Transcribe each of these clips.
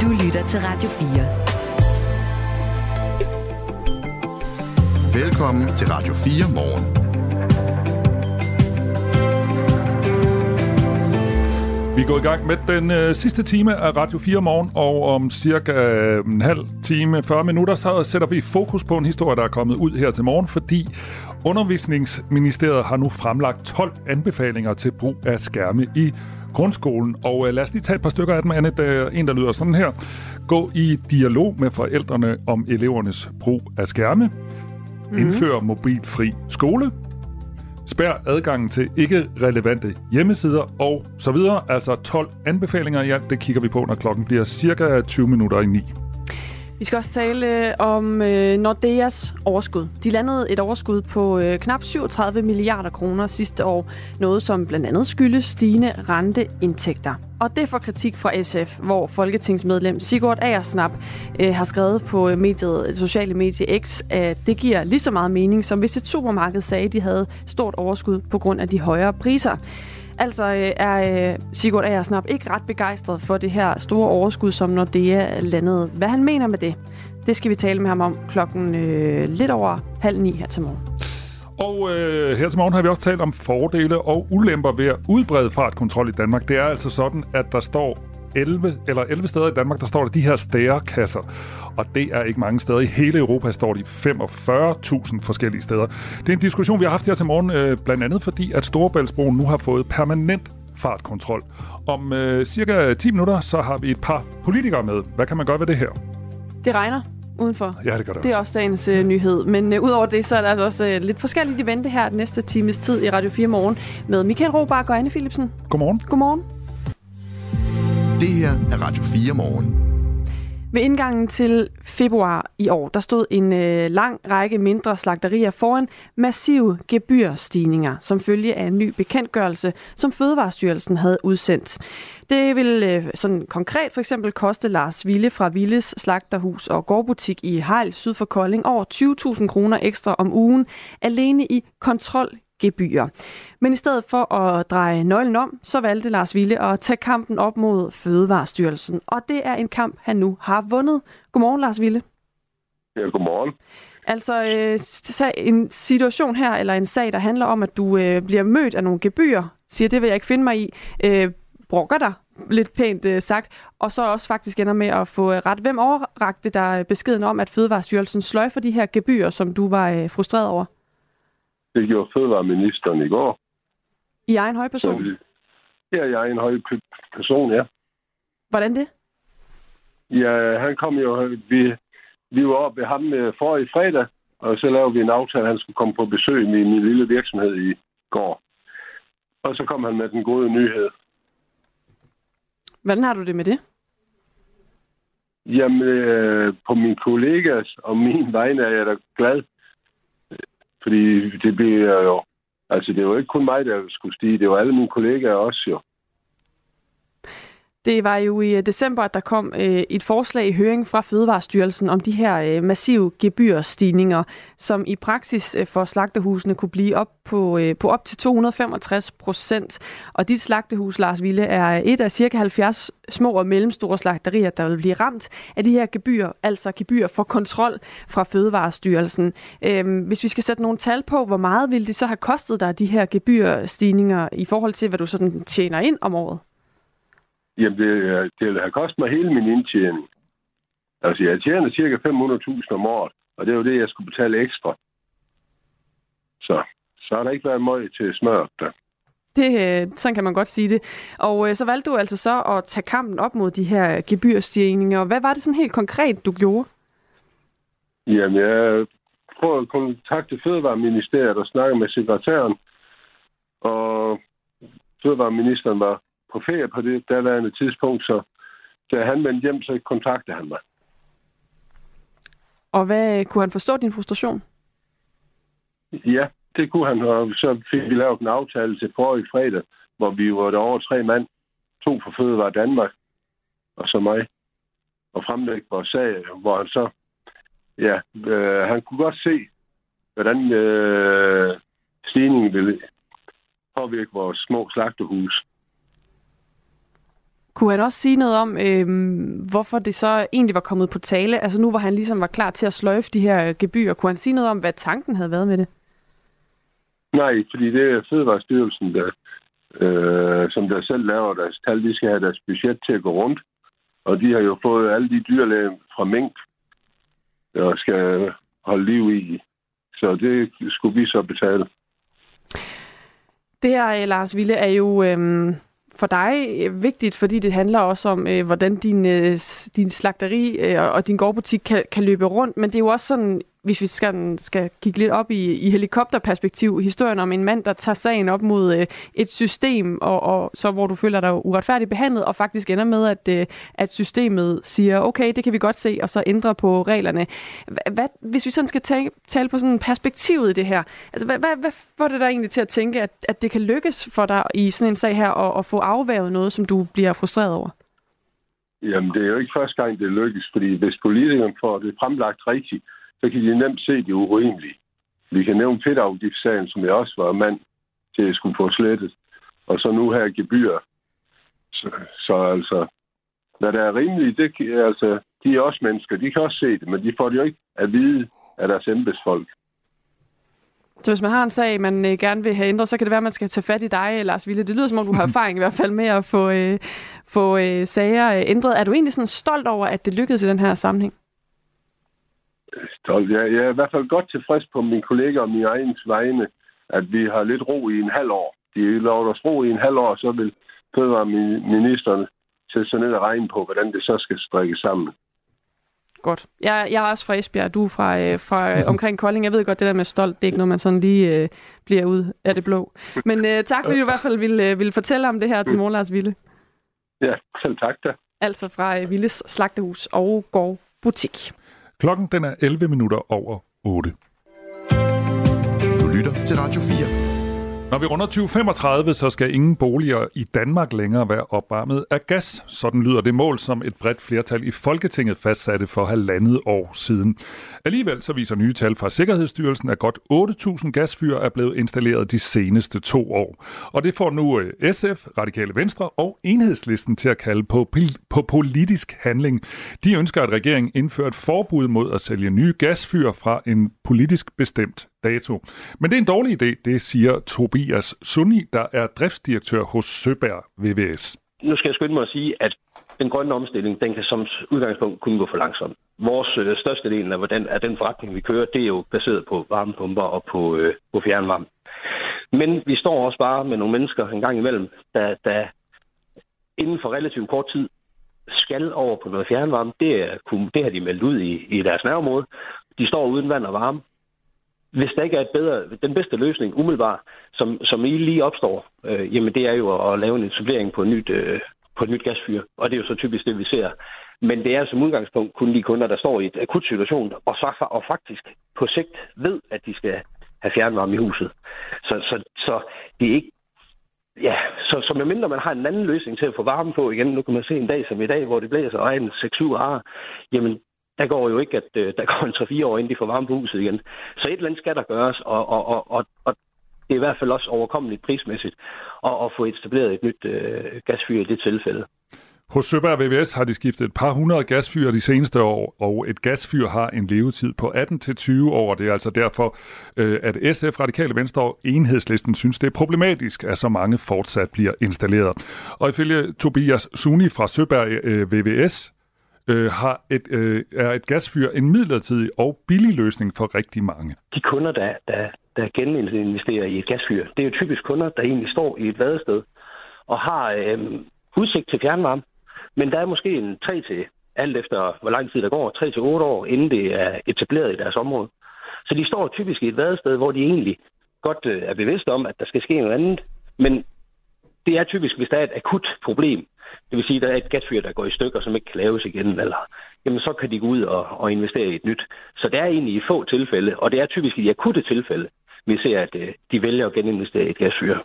Du lytter til Radio 4. Velkommen til Radio 4 morgen. Vi går i gang med den øh, sidste time af Radio 4 morgen, og om cirka øh, en halv time, 40 minutter, så sætter vi fokus på en historie, der er kommet ud her til morgen, fordi Undervisningsministeriet har nu fremlagt 12 anbefalinger til brug af skærme i grundskolen. Og øh, lad os lige tage et par stykker af dem, Anne. Der en, der lyder sådan her. Gå i dialog med forældrene om elevernes brug af skærme. Mm-hmm. Indfør mobilfri skole. Spær adgangen til ikke relevante hjemmesider og så videre. Altså 12 anbefalinger i alt. Det kigger vi på, når klokken bliver cirka 20 minutter i 9. Vi skal også tale øh, om øh, Nordeas overskud. De landede et overskud på øh, knap 37 milliarder kroner sidste år. Noget, som blandt andet skyldes stigende renteindtægter. Og det får kritik fra SF, hvor folketingsmedlem Sigurd Agersnap øh, har skrevet på øh, mediet, sociale medie X, at det giver lige så meget mening, som hvis et supermarked sagde, at de havde stort overskud på grund af de højere priser. Altså øh, er øh, Sigurd Agersnap ikke ret begejstret for det her store overskud, som Nordea landede. Hvad han mener med det, det skal vi tale med ham om klokken øh, lidt over halv ni her til morgen. Og øh, her til morgen har vi også talt om fordele og ulemper ved at udbrede fartkontrol i Danmark. Det er altså sådan, at der står 11, eller 11 steder i Danmark, der står der de her stærekasser. Og det er ikke mange steder. I hele Europa står de 45.000 forskellige steder. Det er en diskussion, vi har haft her til morgen, øh, blandt andet fordi, at Storebæltsbroen nu har fået permanent fartkontrol. Om øh, cirka 10 minutter, så har vi et par politikere med. Hvad kan man gøre ved det her? Det regner udenfor. Ja, det gør det Det er også dagens øh, nyhed. Men øh, udover det, så er der altså også øh, lidt forskelligt i vente her den næste times tid i Radio 4 Morgen med Michael Robach og Anne Philipsen. Godmorgen. Godmorgen. Det her er Radio 4 morgen. Ved indgangen til februar i år, der stod en øh, lang række mindre slagterier foran massive gebyrstigninger, som følge af en ny bekendtgørelse, som Fødevarestyrelsen havde udsendt. Det vil øh, sådan konkret for eksempel koste Lars Ville fra Villes Slagterhus og Gårdbutik i Hejl syd for Kolding over 20.000 kroner ekstra om ugen alene i kontrol gebyrer. Men i stedet for at dreje nøglen om, så valgte Lars Ville at tage kampen op mod Fødevarestyrelsen. Og det er en kamp, han nu har vundet. Godmorgen, Lars Ville. Ja, godmorgen. Altså øh, en situation her, eller en sag, der handler om, at du øh, bliver mødt af nogle gebyrer, siger, det vil jeg ikke finde mig i, øh, brokker dig, lidt pænt øh, sagt, og så også faktisk ender med at få øh, ret. Hvem overrakte dig beskeden om, at Fødevarestyrelsen sløj for de her gebyrer, som du var øh, frustreret over? Det gjorde fødevareministeren i går. I egen høj person? Så, ja, i egen høj person, ja. Hvordan det? Ja, han kom jo... Vi, vi var oppe ved ham øh, for i fredag, og så lavede vi en aftale, at han skulle komme på besøg i min lille virksomhed i går. Og så kom han med den gode nyhed. Hvordan har du det med det? Jamen, øh, på min kollegas og min vegne er jeg da glad. Fordi det bliver jo... Altså, det var ikke kun mig, der skulle stige. Det var alle mine kollegaer også jo. Det var jo i øh, december, at der kom øh, et forslag i høring fra Fødevarestyrelsen om de her øh, massive gebyrstigninger, som i praksis øh, for slagtehusene kunne blive op på, øh, på op til 265 procent. Og dit slagtehus, Lars Ville, er et af cirka 70 små og mellemstore slagterier, der vil blive ramt af de her gebyr, altså gebyr for kontrol fra Fødevarestyrelsen. Øhm, hvis vi skal sætte nogle tal på, hvor meget ville det så have kostet dig, de her gebyrstigninger, i forhold til, hvad du sådan tjener ind om året? Jamen, det, det har kostet mig hele min indtjening. Altså, jeg tjener cirka 500.000 om året, og det er jo det, jeg skulle betale ekstra. Så, så har der ikke været meget til smør der. Det, øh, sådan kan man godt sige det. Og øh, så valgte du altså så at tage kampen op mod de her gebyrstigninger. Hvad var det sådan helt konkret, du gjorde? Jamen, jeg prøvede at kontakte Fødevareministeriet og snakke med sekretæren. Og Fødevareministeren var på ferie på det daværende tidspunkt, så da han vendte hjem, så kontaktede han mig. Og hvad kunne han forstå din frustration? Ja, det kunne han, og så fik vi lavet en aftale til forrige fredag, hvor vi var der over tre mand, to for Fødevare Danmark, og så mig, og fremlægge vores sag, hvor han så, ja, øh, han kunne godt se, hvordan øh, stigningen ville påvirke vores små slagtehus. Kunne han også sige noget om, øh, hvorfor det så egentlig var kommet på tale? Altså nu, hvor han ligesom var klar til at sløjfe de her gebyrer, kunne han sige noget om, hvad tanken havde været med det? Nej, fordi det er Fødevarestyrelsen, der, øh, som der selv laver deres tal. De skal have deres budget til at gå rundt. Og de har jo fået alle de dyrlæge fra mink, der skal holde liv i. Så det skulle vi så betale. Det her, Lars Ville, er jo øhm, for dig øh, vigtigt, fordi det handler også om, øh, hvordan din, øh, din slagteri øh, og din gårdbutik kan, kan løbe rundt. Men det er jo også sådan hvis vi skal, skal kigge lidt op i, i helikopterperspektiv, historien om en mand, der tager sagen op mod øh, et system, og, og så hvor du føler dig uretfærdigt behandlet, og faktisk ender med, at, øh, at systemet siger, okay, det kan vi godt se, og så ændrer på reglerne. Hvad, hvis vi sådan skal tale, tale på sådan perspektivet i det her, altså hvad, hvad, hvad får det der egentlig til at tænke, at, at det kan lykkes for dig i sådan en sag her, at, at få afværget noget, som du bliver frustreret over? Jamen, det er jo ikke første gang, det lykkes, fordi hvis politikerne får det fremlagt rigtigt, så kan de nemt se det urimelige. Vi kan nævne fedtafgiftssagen, som jeg også var mand til at skulle få slettet. Og så nu her gebyr. Så, så altså, hvad der er rimeligt, det, altså, de er også mennesker. De kan også se det, men de får det jo ikke at vide af deres embedsfolk. Så hvis man har en sag, man øh, gerne vil have ændret, så kan det være, at man skal tage fat i dig, Lars Ville. Det lyder som om, du har erfaring i hvert fald med at få, øh, få øh, sager øh, ændret. Er du egentlig sådan stolt over, at det lykkedes i den her sammenhæng? Stolt. Jeg, jeg er i hvert fald godt tilfreds på mine kolleger og mine egens vegne, at vi har lidt ro i en halv år. De lover os ro i en halv år, så vil fødevareministeren sætte sig ned og regne på, hvordan det så skal strikkes sammen. Godt. Jeg, jeg er også fra Esbjerg, du er fra, øh, fra øh, omkring Kolding. Jeg ved godt, det der med stolt, det er ikke noget, man sådan lige øh, bliver ud af det blå. Men øh, tak, fordi du i hvert fald ville, øh, ville fortælle om det her til Morlars Ville. Ja, selv tak da. Altså fra øh, Villes Slagtehus og Gård Butik. Klokken den er 11 minutter over 8. Du lytter til Radio 4. Når vi runder 2035, så skal ingen boliger i Danmark længere være opvarmet af gas. Sådan lyder det mål, som et bredt flertal i Folketinget fastsatte for halvandet år siden. Alligevel så viser nye tal fra Sikkerhedsstyrelsen, at godt 8.000 gasfyr er blevet installeret de seneste to år. Og det får nu øh, SF, Radikale Venstre og Enhedslisten til at kalde på, på politisk handling. De ønsker, at regeringen indfører et forbud mod at sælge nye gasfyr fra en politisk bestemt dato. Men det er en dårlig idé, det siger Tobias Sunni, der er driftsdirektør hos Søberg VVS. Nu skal jeg skynde mig at sige, at den grønne omstilling, den kan som udgangspunkt kun gå for langsomt. Vores øh, største del af, hvordan, af den forretning, vi kører, det er jo baseret på varmepumper og på, øh, på fjernvarme. Men vi står også bare med nogle mennesker en gang imellem, der, der inden for relativt kort tid skal over på noget fjernvarme. Det, er, det har de meldt ud i, i deres nærområde. De står uden vand og varme hvis der ikke er et bedre, den bedste løsning umiddelbart, som, som I lige opstår, øh, jamen det er jo at lave en etablering på, et nyt, øh, på et nyt gasfyr. Og det er jo så typisk det, vi ser. Men det er som udgangspunkt kun de kunder, der står i et akut situation, og, så, og faktisk på sigt ved, at de skal have fjernvarme i huset. Så, så, så det er ikke Ja, så, så medmindre man har en anden løsning til at få varme på igen, nu kan man se en dag som i dag, hvor det blæser og er en 6-7 grader, jamen der går jo ikke, at øh, der går en 3-4 år, inden de får varme på huset igen. Så et eller andet skal der gøres, og, og, og, og, og det er i hvert fald også overkommeligt prismæssigt at, at få etableret et nyt øh, gasfyr i det tilfælde. Hos Søberg VVS har de skiftet et par hundrede gasfyr de seneste år, og et gasfyr har en levetid på 18-20 år. Det er altså derfor, øh, at SF, Radikale Venstre og Enhedslisten synes, det er problematisk, at så mange fortsat bliver installeret. Og ifølge Tobias Suni fra Søberg øh, VVS, øh, har et, øh, er et gasfyr en midlertidig og billig løsning for rigtig mange. De kunder, der, der, der geninvesterer i et gasfyr, det er jo typisk kunder, der egentlig står i et vadested og har øh, udsigt til fjernvarme. Men der er måske en 3 til, alt efter hvor lang tid der går, 3 til 8 år, inden det er etableret i deres område. Så de står typisk i et vadested, hvor de egentlig godt øh, er bevidste om, at der skal ske noget andet. Men det er typisk, hvis der er et akut problem, det vil sige, at der er et gasfyr, der går i stykker, som ikke kan laves igen, eller, jamen så kan de gå ud og, og investere i et nyt. Så det er egentlig i få tilfælde, og det er typisk i de akutte tilfælde, vi ser, at øh, de vælger at geninvestere i et gasfyr.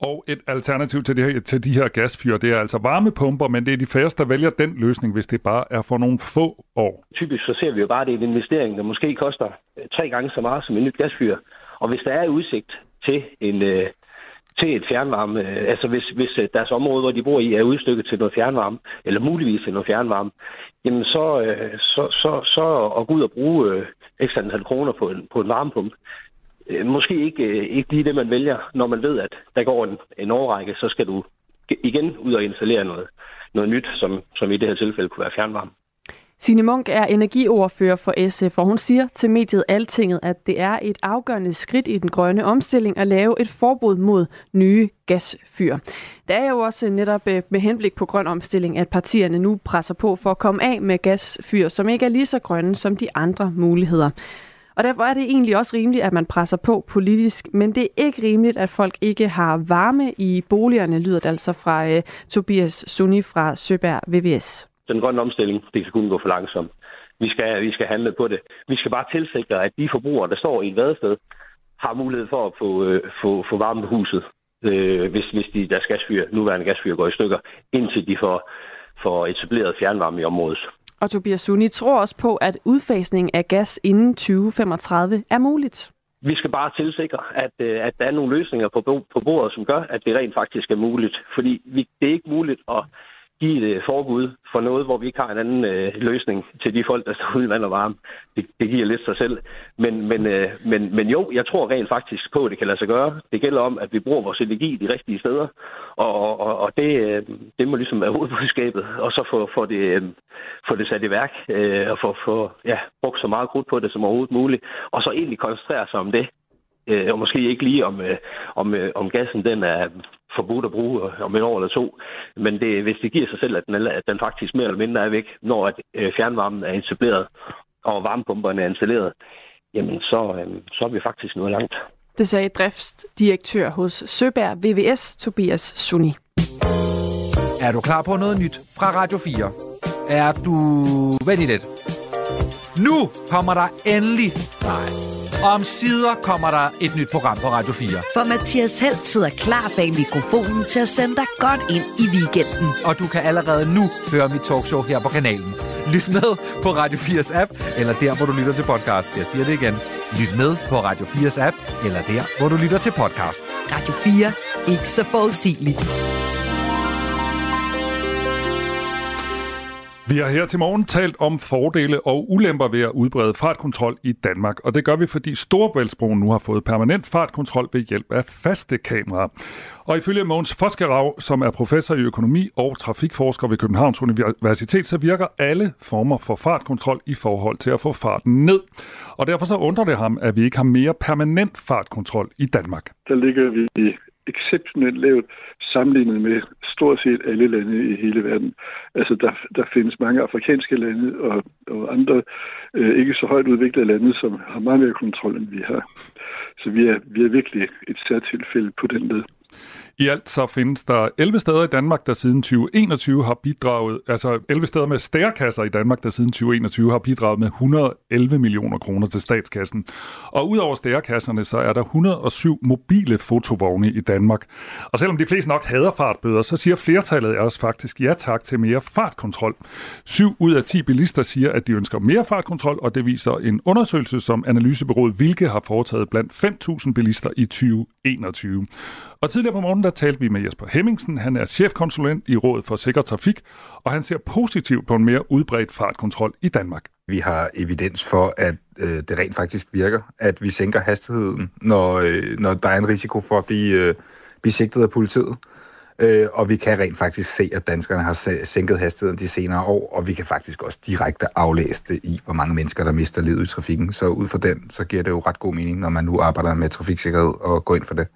Og et alternativ til de, her, til de her gasfyr, det er altså varmepumper, men det er de færreste, der vælger den løsning, hvis det bare er for nogle få år. Typisk så ser vi jo bare, at det er en investering, der måske koster øh, tre gange så meget som et nyt gasfyr. Og hvis der er udsigt til en, øh, til et fjernvarme. Øh, altså hvis, hvis øh, deres område, hvor de bor i, er udstykket til noget fjernvarme, eller muligvis til noget fjernvarme, jamen så, øh, så, så, så at gå ud og bruge ekstra antal kroner på en, på en varmepumpe, måske ikke, ikke lige det, man vælger, når man ved, at der går en, en årrække, så skal du igen ud og installere noget, noget nyt, som, som i det her tilfælde kunne være fjernvarme. Signe Munk er energiordfører for SF, og hun siger til mediet Altinget, at det er et afgørende skridt i den grønne omstilling at lave et forbud mod nye gasfyr. Der er jo også netop øh, med henblik på grøn omstilling, at partierne nu presser på for at komme af med gasfyr, som ikke er lige så grønne som de andre muligheder. Og derfor er det egentlig også rimeligt, at man presser på politisk, men det er ikke rimeligt, at folk ikke har varme i boligerne, lyder det altså fra uh, Tobias Sunni fra Søberg VVS den grønne omstilling, det kan kun gå for langsomt. Vi skal, vi skal handle på det. Vi skal bare tilsikre, at de forbrugere, der står i et vadested, har mulighed for at få, øh, få, få varme på huset, øh, hvis, hvis de, deres gasfyr, nuværende gasfyr går i stykker, indtil de får, får etableret fjernvarme i området. Og Tobias Suni tror også på, at udfasning af gas inden 2035 er muligt. Vi skal bare tilsikre, at, øh, at der er nogle løsninger på, på bordet, som gør, at det rent faktisk er muligt. Fordi vi, det er ikke muligt at give et øh, forbud for noget, hvor vi ikke har en anden øh, løsning til de folk, der står uden vand og varme. Det, det giver lidt sig selv. Men, men, øh, men, men jo, jeg tror rent faktisk på, at det kan lade sig gøre. Det gælder om, at vi bruger vores energi de rigtige steder, og, og, og det, øh, det må ligesom være hovedbudskabet, og så få, få, det, øh, få det sat i værk, øh, og få, få ja, brugt så meget krudt på det som overhovedet muligt, og så egentlig koncentrere sig om det, øh, og måske ikke lige om, øh, om, øh, om gassen den er forbudt at bruge om et år eller to. Men det, hvis det giver sig selv, at den, at den faktisk mere eller mindre er væk, når at, øh, fjernvarmen er etableret og varmepumperne er installeret, jamen så, øh, så er vi faktisk nået langt. Det sagde driftsdirektør hos Søberg VVS, Tobias Sunni. Er du klar på noget nyt fra Radio 4? Er du... Vent lidt. Nu kommer der endelig... Nej om sider kommer der et nyt program på Radio 4. For Mathias Helt sidder klar bag mikrofonen til at sende dig godt ind i weekenden. Og du kan allerede nu høre mit talkshow her på kanalen. Lyt med på Radio 4's app, eller der, hvor du lytter til podcast. Jeg siger det igen. Lyt med på Radio 4's app, eller der, hvor du lytter til podcasts. Radio 4. Ikke så forudsigeligt. Vi har her til morgen talt om fordele og ulemper ved at udbrede fartkontrol i Danmark, og det gør vi, fordi Storebæltsbroen nu har fået permanent fartkontrol ved hjælp af faste kameraer. Og ifølge Mogens Foskerav, som er professor i økonomi og trafikforsker ved Københavns Universitet, så virker alle former for fartkontrol i forhold til at få farten ned. Og derfor så undrer det ham, at vi ikke har mere permanent fartkontrol i Danmark. Der ligger vi exceptionelt lavt sammenlignet med stort set alle lande i hele verden. Altså, der, der findes mange afrikanske lande og, og andre øh, ikke så højt udviklede lande, som har meget mere kontrol, end vi har. Så vi er, vi er virkelig et særtilfælde på den led. I alt så findes der 11 steder i Danmark, der siden 2021 har bidraget, altså 11 steder med stærkasser i Danmark, der siden 2021 har bidraget med 111 millioner kroner til statskassen. Og udover stærkasserne, så er der 107 mobile fotovogne i Danmark. Og selvom de fleste nok hader fartbøder, så siger flertallet af os faktisk ja tak til mere fartkontrol. 7 ud af 10 bilister siger, at de ønsker mere fartkontrol, og det viser en undersøgelse, som analysebyrået Vilke har foretaget blandt 5.000 bilister i 2021. Og tidligere på morgen, der talte vi med Jesper Hemmingsen. Han er chefkonsulent i Rådet for Sikker Trafik, og han ser positivt på en mere udbredt fartkontrol i Danmark. Vi har evidens for, at øh, det rent faktisk virker, at vi sænker hastigheden, når, øh, når der er en risiko for at blive, øh, blive sigtet af politiet. Øh, og vi kan rent faktisk se, at danskerne har sænket hastigheden de senere år, og vi kan faktisk også direkte aflæse det i, hvor mange mennesker, der mister livet i trafikken. Så ud fra den, så giver det jo ret god mening, når man nu arbejder med trafiksikkerhed og går ind for det.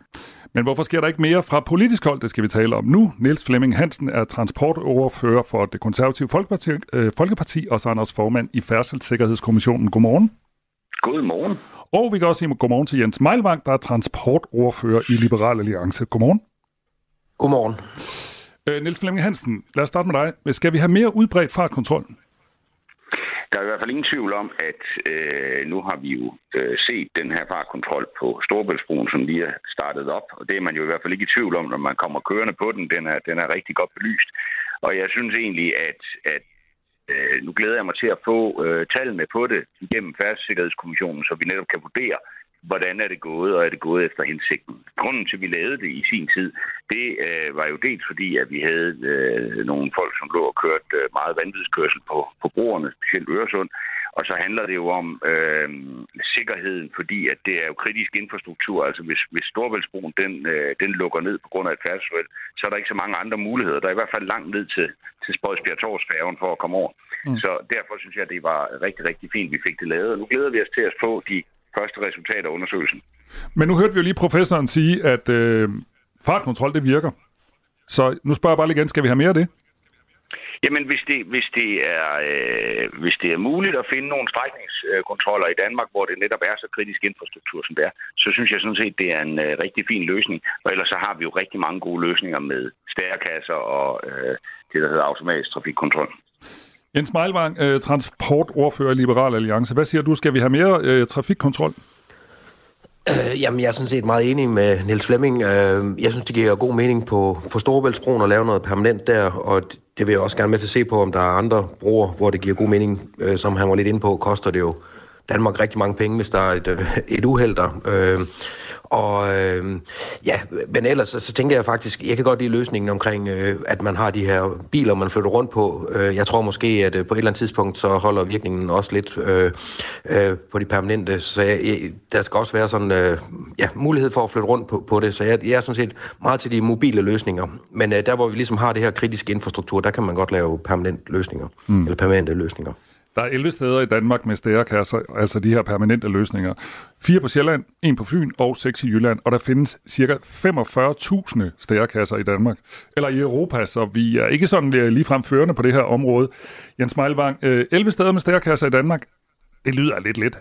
Men hvorfor sker der ikke mere fra politisk hold? Det skal vi tale om nu. Niels Flemming Hansen er transportoverfører for det konservative Folkeparti, øh, Folkeparti og så er han også formand i Færdselssikkerhedskommissionen. Godmorgen. Godmorgen. Og vi kan også sige godmorgen til Jens Meilvang, der er transportordfører i Liberal Alliance. Godmorgen. Godmorgen. Øh, Niels Flemming Hansen, lad os starte med dig. Skal vi have mere udbredt fartkontrol? Der er i hvert fald ingen tvivl om, at øh, nu har vi jo øh, set den her fartkontrol på Storbæltsbroen, som lige er startet op, og det er man jo i hvert fald ikke i tvivl om, når man kommer kørende på den. Den er, den er rigtig godt belyst. Og jeg synes egentlig, at, at øh, nu glæder jeg mig til at få øh, tallene på det igennem Færdssikkerhedskommissionen, så vi netop kan vurdere hvordan er det gået, og er det gået efter hensigten. Grunden til, at vi lavede det i sin tid, det øh, var jo dels fordi, at vi havde øh, nogle folk, som lå og kørte øh, meget vanvidskørsel på, på broerne, specielt Øresund, og så handler det jo om øh, sikkerheden, fordi at det er jo kritisk infrastruktur. Altså hvis, hvis Storvældsbroen den, øh, den lukker ned på grund af et færdselsuheld, så er der ikke så mange andre muligheder. Der er i hvert fald langt ned til, til Spodsbjerg Torsfærgen for at komme over. Mm. Så derfor synes jeg, at det var rigtig, rigtig fint, vi fik det lavet. Og nu glæder vi os til at få de første resultater af undersøgelsen. Men nu hørte vi jo lige professoren sige, at øh, fartkontrol, det virker. Så nu spørger jeg bare lige igen, skal vi have mere af det? Jamen, hvis det, hvis det, er, øh, hvis det er muligt at finde nogle strækningskontroller i Danmark, hvor det netop er så kritisk infrastruktur, som det er, så synes jeg sådan set, det er en øh, rigtig fin løsning. Og ellers så har vi jo rigtig mange gode løsninger med stærkasser og øh, det, der hedder automatisk trafikkontrol. Jens Meilvang, øh, transportordfører i Liberal Alliance. Hvad siger du? Skal vi have mere øh, trafikkontrol? Øh, jamen, jeg er sådan set meget enig med Niels Flemming. Øh, jeg synes, det giver god mening på, på Storebæltsbroen at lave noget permanent der, og det vil jeg også gerne med til at se på, om der er andre broer, hvor det giver god mening. Øh, som han var lidt inde på, koster det jo Danmark rigtig mange penge, hvis der er et, øh, et uheld der. Øh, og øh, ja, men ellers så, så tænker jeg faktisk, jeg kan godt lide løsningen omkring, øh, at man har de her biler, man flytter rundt på. Øh, jeg tror måske, at øh, på et eller andet tidspunkt, så holder virkningen også lidt øh, øh, på de permanente. Så jeg, der skal også være sådan øh, ja, mulighed for at flytte rundt på, på det. Så jeg, jeg er sådan set meget til de mobile løsninger. Men øh, der, hvor vi ligesom har det her kritiske infrastruktur, der kan man godt lave permanent løsninger, mm. eller permanente løsninger. Der er 11 steder i Danmark med stærekasser, altså de her permanente løsninger. Fire på Sjælland, en på Fyn og seks i Jylland, og der findes ca. 45.000 stærekasser i Danmark, eller i Europa, så vi er ikke sådan øh, ligefrem førende på det her område. Jens Meilvang, øh, 11 steder med stærekasser i Danmark, det lyder lidt lidt.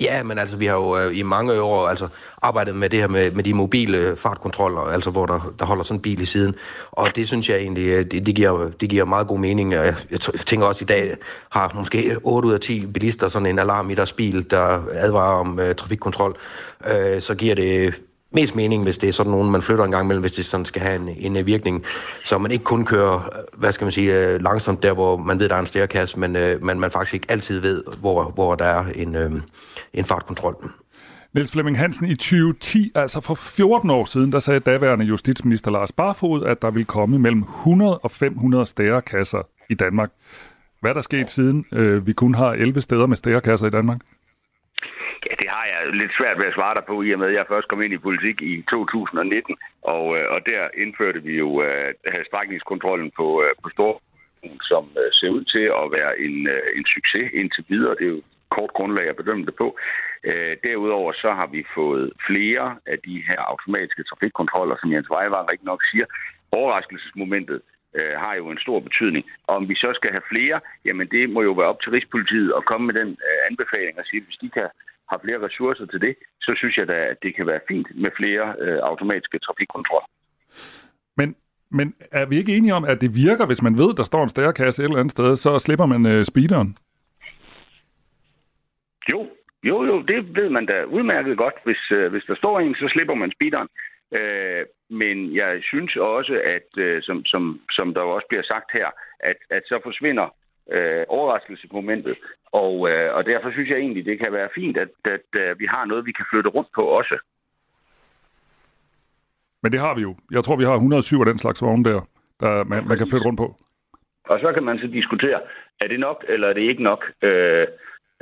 Ja, men altså, vi har jo øh, i mange år altså, arbejdet med det her med, med de mobile øh, fartkontroller, altså hvor der, der holder sådan en bil i siden. Og det synes jeg egentlig, øh, det, det, giver, det giver meget god mening. Jeg, jeg tænker også, i dag har måske 8 ud af 10 bilister sådan en alarm i deres bil, der advarer om øh, trafikkontrol. Øh, så giver det mest mening, hvis det er sådan nogen, man flytter en gang imellem, hvis det sådan skal have en, en virkning. Så man ikke kun kører, hvad skal man sige, øh, langsomt der, hvor man ved, der er en stærkasse, men øh, uh, man, man faktisk ikke altid ved, hvor, hvor der er en, øh, en fartkontrol. Niels Flemming Hansen, i 2010, altså for 14 år siden, der sagde daværende justitsminister Lars Barfod, at der ville komme mellem 100 og 500 stærekasser i Danmark. Hvad er der sket siden øh, vi kun har 11 steder med stærekasser i Danmark? Jeg lidt svært ved at svare dig på, i og med at jeg først kom ind i politik i 2019, og, øh, og der indførte vi jo øh, uh, strækningskontrollen på, uh, på Stor, som uh, ser ud til at være en, uh, en succes indtil videre. Det er jo kort grundlag at bedømme det på. Øh, derudover så har vi fået flere af de her automatiske trafikkontroller, som Jens Vejvar rigtig nok siger. Overraskelsesmomentet øh, har jo en stor betydning. Og om vi så skal have flere, jamen det må jo være op til Rigspolitiet at komme med den øh, anbefaling og sige, at hvis de kan have flere ressourcer til det, så synes jeg da, at det kan være fint med flere øh, automatiske trafikkontroller. Men, men er vi ikke enige om, at det virker, hvis man ved, der står en stærkasse et eller andet sted, så slipper man øh, speederen? Jo, jo, jo, det ved man da udmærket godt. Hvis, øh, hvis der står en, så slipper man speederen. Øh, men jeg synes også, at øh, som, som, som der også bliver sagt her, at, at så forsvinder øh, overraskelsesmomentet. Og, øh, og derfor synes jeg egentlig, det kan være fint, at, at, at vi har noget, vi kan flytte rundt på også. Men det har vi jo. Jeg tror, vi har 107 af den slags vogne der, der man, man kan flytte rundt på. Og så kan man så diskutere, er det nok, eller er det ikke nok? Øh,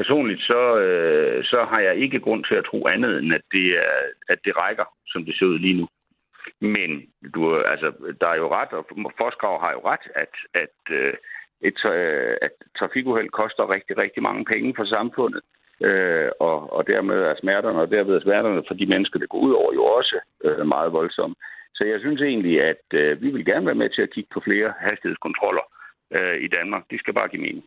Personligt så, øh, så har jeg ikke grund til at tro andet, end at det, er, at det rækker, som det ser ud lige nu. Men du, altså, der er jo ret, og Forskrav har jo ret, at, at, øh, et, øh, at trafikuheld koster rigtig, rigtig mange penge for samfundet. Øh, og, og dermed er smerterne, og derved er smerterne for de mennesker, det går ud over, jo også øh, meget voldsomme. Så jeg synes egentlig, at øh, vi vil gerne være med til at kigge på flere hastighedskontroller øh, i Danmark. De skal bare give mening.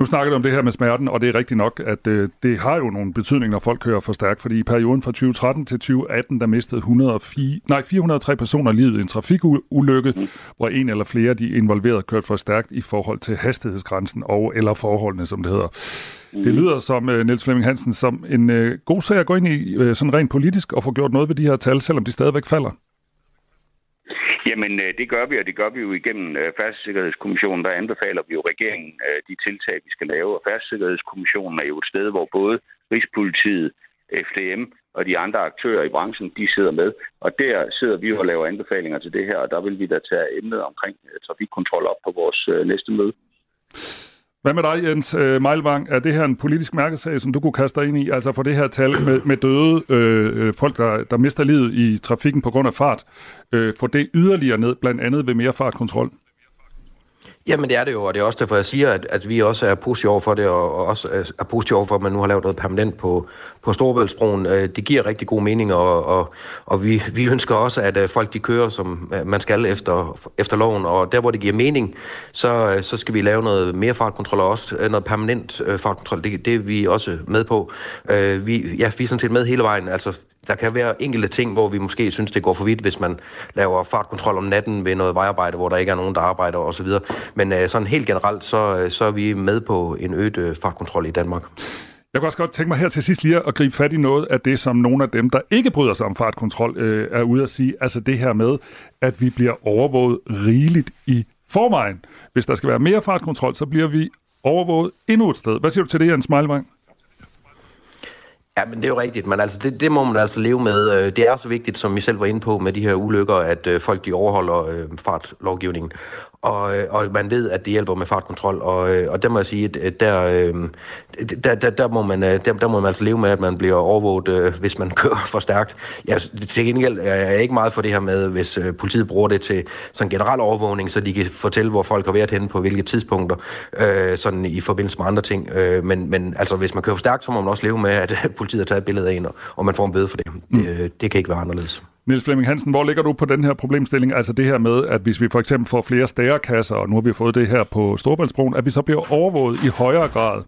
Nu snakker du om det her med smerten, og det er rigtigt nok, at øh, det har jo nogle betydning, når folk kører for stærkt, fordi i perioden fra 2013 til 2018, der mistede 104, nej, 403 personer livet i en trafikulykke, mm. hvor en eller flere de involverede kørt for stærkt i forhold til hastighedsgrænsen og eller forholdene, som det hedder. Mm. Det lyder som, uh, Niels Flemming Hansen, som en uh, god sag at gå ind i uh, sådan rent politisk og få gjort noget ved de her tal, selvom de stadigvæk falder. Jamen, øh, det gør vi, og det gør vi jo igennem øh, Færdssikkerhedskommissionen. Der anbefaler vi jo regeringen øh, de tiltag, vi skal lave. Og Færdssikkerhedskommissionen er jo et sted, hvor både Rigspolitiet, FDM og de andre aktører i branchen, de sidder med. Og der sidder vi og laver anbefalinger til det her, og der vil vi da tage emnet omkring øh, trafikkontrol op på vores næste møde. Hvad med dig, Jens øh, Meilvang? Er det her en politisk mærkesag, som du kunne kaste dig ind i? Altså for det her tal med, med døde øh, øh folk, der, der mister livet i trafikken på grund af fart, øh, få det yderligere ned, blandt andet ved mere fartkontrol? Jamen det er det jo, og det er også derfor, jeg siger, at, at vi også er positive over for det, og, og også er positive over for, at man nu har lavet noget permanent på, på Storebæltsbroen. Øh, det giver rigtig god mening, og, og, og vi, vi ønsker også, at øh, folk de kører, som øh, man skal efter, efter loven, og der, hvor det giver mening, så, øh, så skal vi lave noget mere fartkontrol, og også øh, noget permanent øh, fartkontrol. Det, det er vi også med på. Vi, ja, vi er sådan set med hele vejen, altså der kan være enkelte ting, hvor vi måske synes, det går for vidt, hvis man laver fartkontrol om natten ved noget vejarbejde, hvor der ikke er nogen, der arbejder osv. Men øh, sådan helt generelt, så, øh, så er vi med på en øget øh, fartkontrol i Danmark. Jeg kunne også godt tænke mig her til sidst lige at gribe fat i noget af det, som nogle af dem, der ikke bryder sig om fartkontrol, øh, er ude at sige. Altså det her med, at vi bliver overvåget rigeligt i forvejen. Hvis der skal være mere fartkontrol, så bliver vi overvåget endnu et sted. Hvad siger du til det, Jens Meilvang? Ja, men det er jo rigtigt, men altså, det, det må man altså leve med. Øh, det er så vigtigt, som vi selv var inde på med de her ulykker, at øh, folk de overholder øh, fartlovgivningen og, øh, og man ved, at det hjælper med fartkontrol, og, øh, og der må jeg sige, at der, øh, der, der, der, må man, der, der må man altså leve med, at man bliver overvåget, hvis man kører for stærkt. Ja, til gengæld er jeg ikke meget for det her med, hvis politiet bruger det til sådan generel overvågning, så de kan fortælle, hvor folk har været henne på hvilke tidspunkter, øh, sådan i forbindelse med andre ting. Øh, men, men altså, hvis man kører for stærkt, så må man også leve med, at politiet har taget et billede af en, og man får en bøde for det. Mm. Det, det kan ikke være anderledes. Niels Flemming Hansen, hvor ligger du på den her problemstilling? Altså det her med, at hvis vi for eksempel får flere stærekasser, og nu har vi fået det her på Storbæltsbroen, at vi så bliver overvåget i højere grad?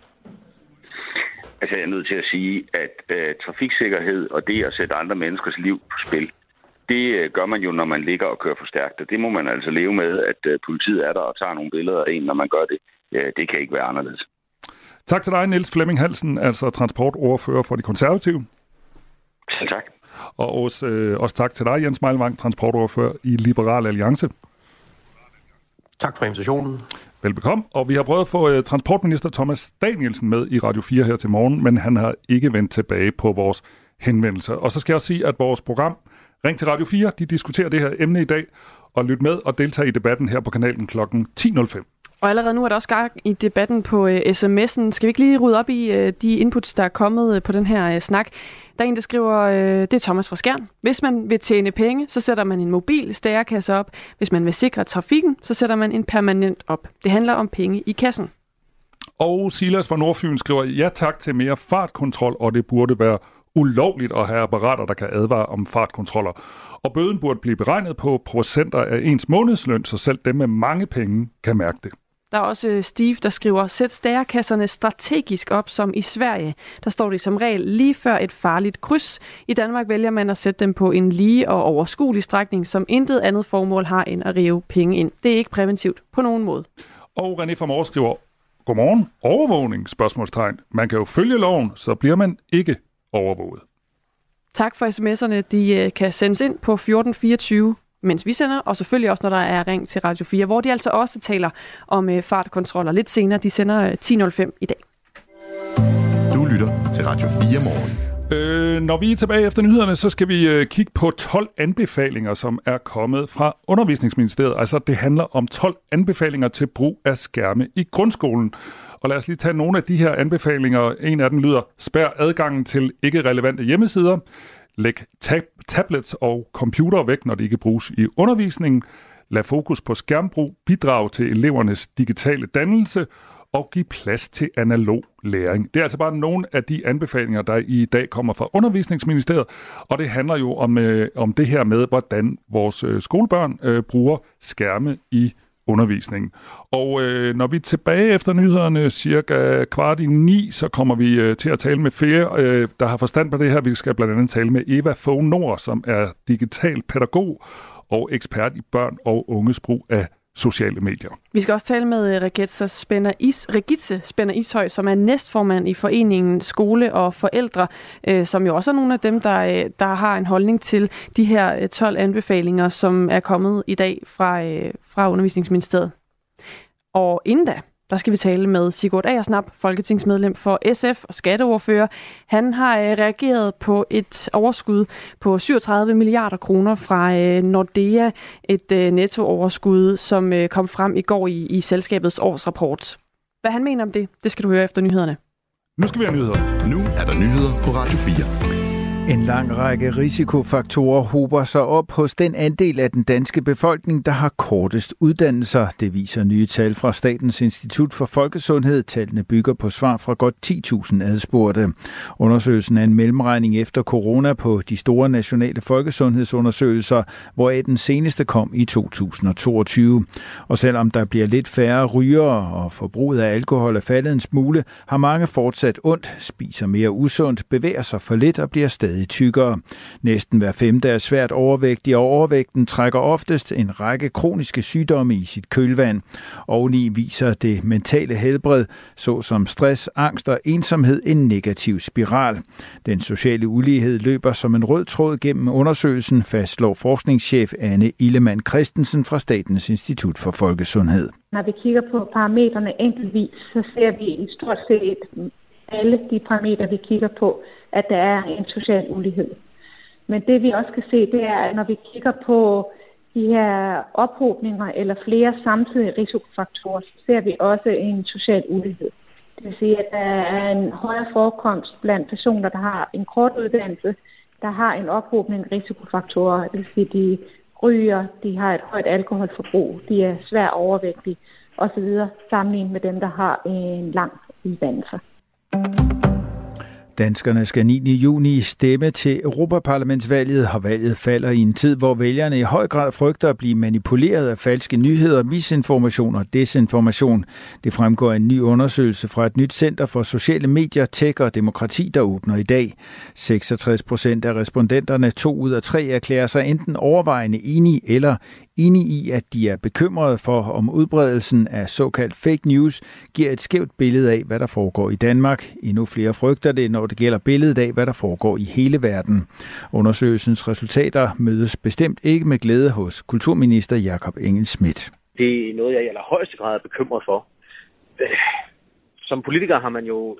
Altså jeg er nødt til at sige, at øh, trafiksikkerhed og det at sætte andre menneskers liv på spil, det øh, gør man jo, når man ligger og kører for stærkt. Og det må man altså leve med, at øh, politiet er der og tager nogle billeder af en, når man gør det. Øh, det kan ikke være anderledes. Tak til dig, Niels Flemming Hansen, altså transportordfører for de konservative. Selv tak. Og også, øh, også tak til dig, Jens Meilvang, transportoverfører i Liberal Alliance. Tak for invitationen. Velbekomme. Og vi har prøvet at få uh, transportminister Thomas Danielsen med i Radio 4 her til morgen, men han har ikke vendt tilbage på vores henvendelse. Og så skal jeg også sige, at vores program Ring til Radio 4, de diskuterer det her emne i dag, og lyt med og deltage i debatten her på kanalen kl. 10.05. Og allerede nu er der også gang i debatten på øh, uh, sms'en. Skal vi ikke lige rydde op i uh, de inputs, der er kommet uh, på den her uh, snak? Der er en, der skriver, øh, det er Thomas fra Skjern. Hvis man vil tjene penge, så sætter man en mobil stærkasse op. Hvis man vil sikre trafikken, så sætter man en permanent op. Det handler om penge i kassen. Og Silas fra Nordfyn skriver, ja tak til mere fartkontrol, og det burde være ulovligt at have apparater, der kan advare om fartkontroller. Og bøden burde blive beregnet på procenter af ens månedsløn, så selv dem med mange penge kan mærke det. Der er også øh, Steve, der skriver, sæt stærekasserne strategisk op, som i Sverige. Der står de som regel lige før et farligt kryds. I Danmark vælger man at sætte dem på en lige og overskuelig strækning, som intet andet formål har end at rive penge ind. Det er ikke præventivt på nogen måde. Og René fra Mors skriver, Godmorgen, overvågning, spørgsmålstegn. Man kan jo følge loven, så bliver man ikke overvåget. Tak for sms'erne. De øh, kan sendes ind på 1424 mens vi sender, og selvfølgelig også, når der er ring til Radio 4, hvor de altså også taler om øh, fartkontroller lidt senere. De sender øh, 10.05 i dag. Du lytter til Radio 4 morgen. Øh, når vi er tilbage efter nyhederne, så skal vi øh, kigge på 12 anbefalinger, som er kommet fra Undervisningsministeriet. Altså, det handler om 12 anbefalinger til brug af skærme i grundskolen. Og lad os lige tage nogle af de her anbefalinger. En af dem lyder, spær adgangen til ikke relevante hjemmesider. Læg tab- tablets og computer væk, når de ikke bruges i undervisningen. Lad fokus på skærmbrug, bidrage til elevernes digitale dannelse og give plads til analog læring. Det er altså bare nogle af de anbefalinger, der i dag kommer fra Undervisningsministeriet, og det handler jo om, øh, om det her med, hvordan vores øh, skolebørn øh, bruger skærme i undervisningen. Og øh, når vi er tilbage efter nyhederne cirka kvart i ni, så kommer vi øh, til at tale med flere, øh, der har forstand på det her. Vi skal blandt andet tale med Eva Fogh Nord, som er digital pædagog og ekspert i børn og unges brug af sociale medier. Vi skal også tale med øh, Regitze Spænder, Is, Regitze Spænder Ishøj, som er næstformand i foreningen Skole og Forældre, øh, som jo også er nogle af dem, der, øh, der har en holdning til de her øh, 12 anbefalinger, som er kommet i dag fra, øh, fra Undervisningsministeriet. Og inden da, der skal vi tale med Sigurd Agersnap, folketingsmedlem for SF og skatteordfører. Han har øh, reageret på et overskud på 37 milliarder kroner fra øh, Nordea, et øh, nettooverskud, som kom frem i går i, i selskabets årsrapport. Hvad han mener om det, det skal du høre efter nyhederne. Nu skal vi have nyheder. Nu er der nyheder på Radio 4. En lang række risikofaktorer hober sig op hos den andel af den danske befolkning, der har kortest uddannelser. Det viser nye tal fra Statens Institut for Folkesundhed. Tallene bygger på svar fra godt 10.000 adspurgte. Undersøgelsen er en mellemregning efter corona på de store nationale folkesundhedsundersøgelser, hvoraf den seneste kom i 2022. Og selvom der bliver lidt færre rygere og forbruget af alkohol er faldet en smule, har mange fortsat ondt, spiser mere usundt, bevæger sig for lidt og bliver stadig stadig tykkere. Næsten hver femte er svært overvægtig, og overvægten trækker oftest en række kroniske sygdomme i sit kølvand. Oveni viser det mentale helbred, såsom stress, angst og ensomhed, en negativ spiral. Den sociale ulighed løber som en rød tråd gennem undersøgelsen, fastslår forskningschef Anne Illemann Christensen fra Statens Institut for Folkesundhed. Når vi kigger på parametrene enkeltvis, så ser vi i stort set alle de parametre, vi kigger på, at der er en social ulighed. Men det vi også kan se, det er, at når vi kigger på de her ophobninger eller flere samtidige risikofaktorer, så ser vi også en social ulighed. Det vil sige, at der er en højere forekomst blandt personer, der har en kort uddannelse, der har en ophobning af risikofaktorer. Det vil sige, at de ryger, de har et højt alkoholforbrug, de er svært overvægtige osv. sammenlignet med dem, der har en lang uddannelse. Danskerne skal 9. juni stemme til Europaparlamentsvalget, og valget falder i en tid, hvor vælgerne i høj grad frygter at blive manipuleret af falske nyheder, misinformation og desinformation. Det fremgår af en ny undersøgelse fra et nyt center for sociale medier, tech og demokrati, der åbner i dag. 66 procent af respondenterne, to ud af tre, erklærer sig enten overvejende enige eller enige i, at de er bekymrede for, om udbredelsen af såkaldt fake news giver et skævt billede af, hvad der foregår i Danmark. Endnu flere frygter det, når det gælder billedet af, hvad der foregår i hele verden. Undersøgelsens resultater mødes bestemt ikke med glæde hos kulturminister Jakob Engel Schmidt. Det er noget, jeg i allerhøjeste grad er bekymret for. Øh, som politiker har man jo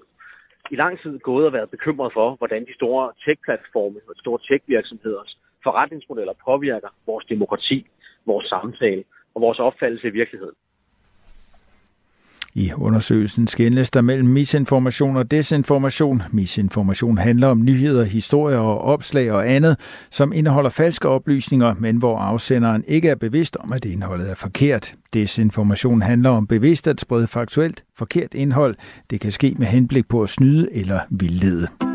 i lang tid gået og været bekymret for, hvordan de store tech-platforme og de store tech-virksomheders forretningsmodeller påvirker vores demokrati vores samtale og vores opfattelse i virkeligheden. I undersøgelsen skændes der mellem misinformation og desinformation. Misinformation handler om nyheder, historier og opslag og andet, som indeholder falske oplysninger, men hvor afsenderen ikke er bevidst om, at indholdet er forkert. Desinformation handler om bevidst at sprede faktuelt forkert indhold. Det kan ske med henblik på at snyde eller vildlede.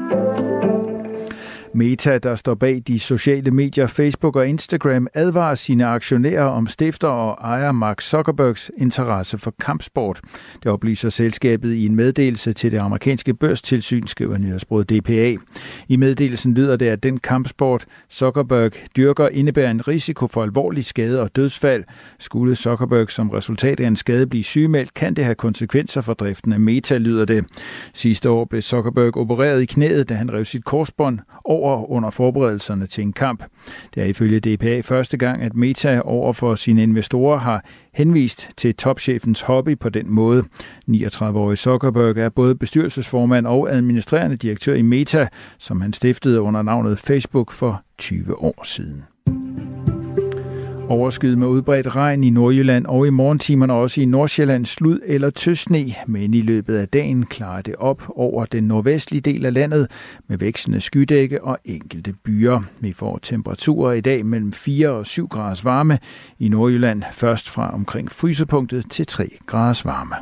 Meta, der står bag de sociale medier Facebook og Instagram, advarer sine aktionærer om stifter og ejer Mark Zuckerbergs interesse for kampsport. Det oplyser selskabet i en meddelelse til det amerikanske børstilsyn, skriver nyhedsbruget DPA. I meddelelsen lyder det, at den kampsport, Zuckerberg dyrker, indebærer en risiko for alvorlig skade og dødsfald. Skulle Zuckerberg som resultat af en skade blive sygemeldt, kan det have konsekvenser for driften af Meta, lyder det. Sidste år blev Zuckerberg opereret i knæet, da han rev sit korsbånd over over under forberedelserne til en kamp. Det er ifølge DPA første gang, at Meta over for sine investorer har henvist til topchefens hobby på den måde. 39-årige Zuckerberg er både bestyrelsesformand og administrerende direktør i Meta, som han stiftede under navnet Facebook for 20 år siden. Overskyet med udbredt regn i Nordjylland og i morgentimerne også i Nordsjælland slud eller tøsne, men i løbet af dagen klarer det op over den nordvestlige del af landet med vækstende skydække og enkelte byer. Vi får temperaturer i dag mellem 4 og 7 graders varme i Nordjylland, først fra omkring frysepunktet til 3 graders varme.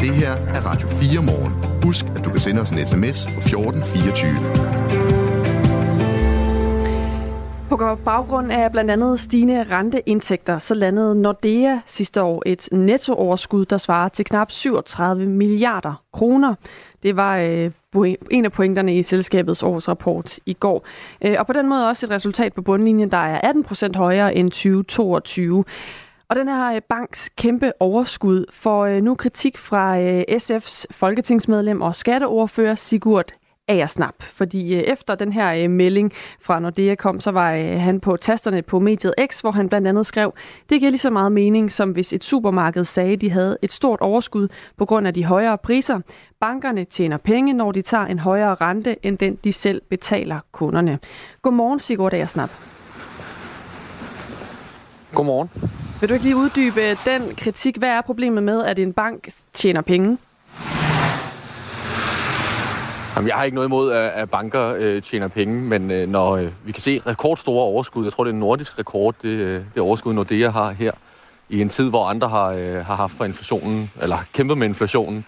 Det her er Radio 4 morgen. Husk, at du kan sende os en sms på 1424. På baggrund af blandt andet stigende renteindtægter, så landede Nordea sidste år et nettooverskud, der svarer til knap 37 milliarder kroner. Det var øh, en af pointerne i selskabets årsrapport i går. Øh, og på den måde også et resultat på bundlinjen, der er 18 procent højere end 2022. Og den her øh, banks kæmpe overskud får øh, nu kritik fra øh, SF's folketingsmedlem og skatteordfører Sigurd Agersnap. Fordi øh, efter den her øh, melding fra Nordea kom, så var øh, han på tasterne på mediet X, hvor han blandt andet skrev, det giver lige så meget mening, som hvis et supermarked sagde, de havde et stort overskud på grund af de højere priser. Bankerne tjener penge, når de tager en højere rente, end den de selv betaler kunderne. Godmorgen, Sigurd Agersnap. Godmorgen. Vil du ikke lige uddybe den kritik? Hvad er problemet med, at en bank tjener penge? Jamen, jeg har ikke noget imod, at banker øh, tjener penge, men øh, når øh, vi kan se rekordstore overskud, jeg tror, det er en nordisk rekord, det, øh, det overskud, Nordea har her, i en tid, hvor andre har, øh, har haft for inflationen, eller kæmpet med inflationen,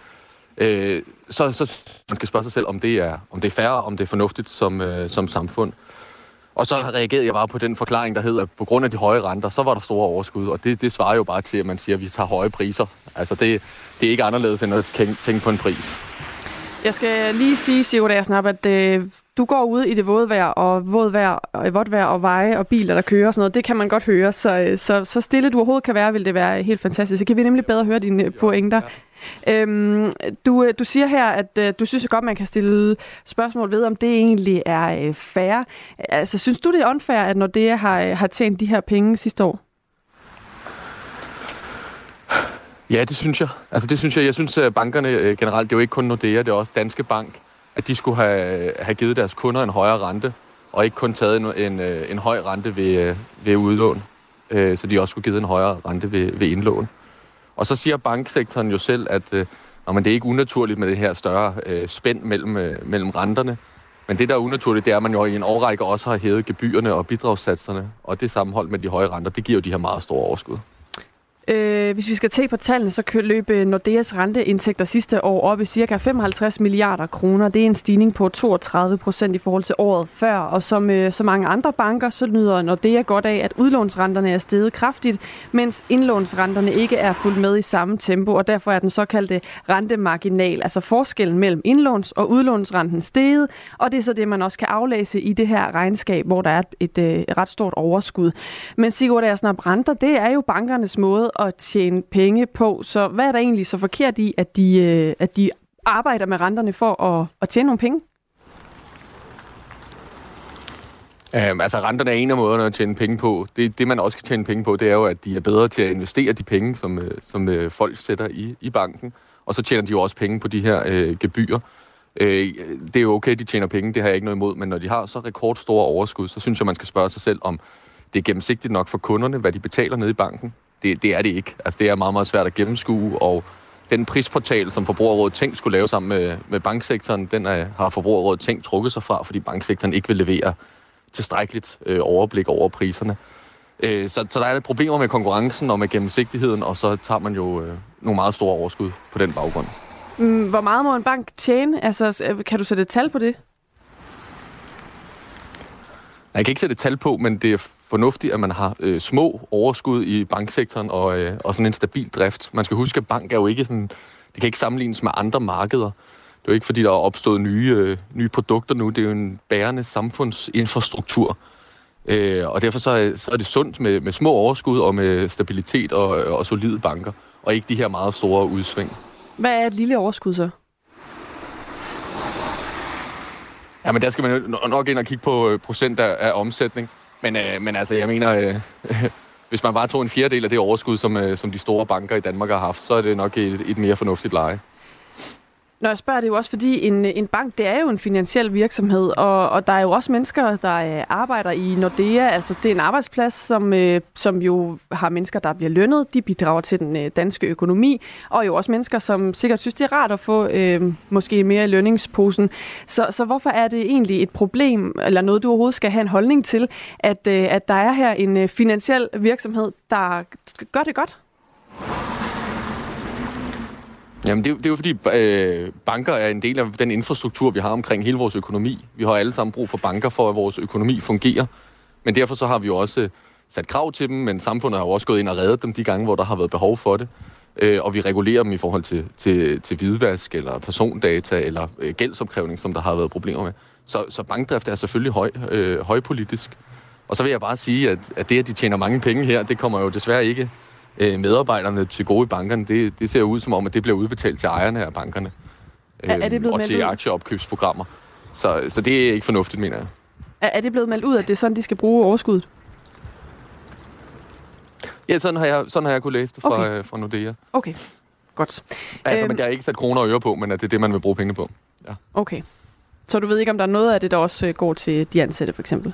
øh, så, så man skal spørge sig selv, om det er, om det er fair, om det er fornuftigt som, øh, som samfund. Og så reagerede jeg bare på den forklaring, der hedder, at på grund af de høje renter, så var der store overskud. Og det, det svarer jo bare til, at man siger, at vi tager høje priser. Altså det, det er ikke anderledes end at tænke på en pris. Jeg skal lige sige, Sigurd Aersnap, at øh, du går ud i det våde vejr og våd vejr, og vådt vejr og veje og biler, der kører og sådan noget. Det kan man godt høre. Så, øh, så, så stille du overhovedet kan være, vil det være helt fantastisk. Så kan vi nemlig bedre høre dine pointer. Øhm, du, øh, du siger her, at øh, du synes godt, man kan stille spørgsmål ved, om det egentlig er øh, fair. Altså, synes du, det er unfair, at når det har, øh, har tjent de her penge sidste år? Ja, det synes jeg. Altså, det synes jeg. Jeg synes, at bankerne øh, generelt, det er jo ikke kun Nordea, det er også Danske Bank, at de skulle have, have givet deres kunder en højere rente, og ikke kun taget en, en, øh, en høj rente ved, øh, ved udlån, så de også skulle give en højere rente ved, ved indlån. Og så siger banksektoren jo selv, at øh, det er ikke unaturligt med det her større øh, spænd mellem, øh, mellem renterne. Men det, der er unaturligt, det er, at man jo i en årrække også har hævet gebyrerne og bidragssatserne. Og det sammenhold med de høje renter, det giver jo de her meget store overskud. Øh, hvis vi skal se på tallene, så løb øh, Nordeas renteindtægter sidste år op i ca. 55 milliarder kroner. Det er en stigning på 32 procent i forhold til året før. Og som øh, så mange andre banker, så nyder Nordea godt af, at udlånsrenterne er steget kraftigt, mens indlånsrenterne ikke er fuldt med i samme tempo, og derfor er den såkaldte rentemarginal, altså forskellen mellem indlåns- og udlånsrenten steget, og det er så det, man også kan aflæse i det her regnskab, hvor der er et, et, et ret stort overskud. Men Sigurd Ersnap, renter, det er jo bankernes måde at tjene penge på. Så hvad er der egentlig så forkert i, at de, øh, at de arbejder med renterne for at, at tjene nogle penge? Um, altså renterne er en af måderne at tjene penge på. Det, det man også kan tjene penge på, det er jo, at de er bedre til at investere de penge, som, øh, som uh, folk sætter i, i banken. Og så tjener de jo også penge på de her uh, gebyrer. Uh, det er jo okay, de tjener penge, det har jeg ikke noget imod, men når de har så rekordstore overskud, så synes jeg, man skal spørge sig selv, om det er gennemsigtigt nok for kunderne, hvad de betaler ned i banken det, det er det ikke. Altså, det er meget, meget svært at gennemskue, og den prisportal, som Forbrugerrådet Tænk skulle lave sammen med, med banksektoren, den er, har Forbrugerrådet Tænk trukket sig fra, fordi banksektoren ikke vil levere tilstrækkeligt øh, overblik over priserne. Øh, så, så der er problemer med konkurrencen og med gennemsigtigheden, og så tager man jo øh, nogle meget store overskud på den baggrund. Mm, hvor meget må en bank tjene? Altså, øh, kan du sætte et tal på det? Jeg kan ikke sætte et tal på, men det er fornuftigt, at man har øh, små overskud i banksektoren og, øh, og sådan en stabil drift. Man skal huske, at bank er jo ikke sådan... Det kan ikke sammenlignes med andre markeder. Det er jo ikke, fordi der er opstået nye, øh, nye produkter nu. Det er jo en bærende samfundsinfrastruktur. Øh, og derfor så er, så er det sundt med, med små overskud og med stabilitet og, og solide banker, og ikke de her meget store udsving. Hvad er et lille overskud så? Ja, men der skal man jo nok ind og kigge på øh, procent af, af omsætning. Men, øh, men altså, jeg mener, øh, hvis man bare tog en fjerdedel af det overskud, som, øh, som de store banker i Danmark har haft, så er det nok et, et mere fornuftigt leje. Når jeg spørger, det er jo også fordi, en, en bank, det er jo en finansiel virksomhed, og, og der er jo også mennesker, der øh, arbejder i Nordea. Altså, det er en arbejdsplads, som, øh, som jo har mennesker, der bliver lønnet. De bidrager til den øh, danske økonomi, og jo også mennesker, som sikkert synes, det er rart at få øh, måske mere i lønningsposen. Så, så hvorfor er det egentlig et problem, eller noget, du overhovedet skal have en holdning til, at, øh, at der er her en øh, finansiel virksomhed, der gør det godt? Jamen, det, det er jo fordi, øh, banker er en del af den infrastruktur, vi har omkring hele vores økonomi. Vi har alle sammen brug for banker, for at vores økonomi fungerer. Men derfor så har vi jo også øh, sat krav til dem, men samfundet har jo også gået ind og reddet dem de gange, hvor der har været behov for det. Øh, og vi regulerer dem i forhold til, til, til hvidvask, eller persondata, eller øh, gældsopkrævning, som der har været problemer med. Så, så bankdrift er selvfølgelig høj, øh, højpolitisk. Og så vil jeg bare sige, at, at det, at de tjener mange penge her, det kommer jo desværre ikke øh, medarbejderne til gode i bankerne, det, det ser ud som om, at det bliver udbetalt til ejerne af bankerne. Øh, er det blevet og til aktieopkøbsprogrammer. Så, så det er ikke fornuftigt, mener jeg. Er, er det blevet meldt ud, at det er sådan, de skal bruge overskuddet? Ja, sådan har jeg, sådan har jeg kunne læse det fra, Okay. okay. fra Nordea. Okay, godt. Altså, Øhm. men jeg har ikke sat kroner og øre på, men at det er det, man vil bruge penge på. Ja. Okay. Så du ved ikke, om der er noget af det, der også øh, går til de ansatte, for eksempel?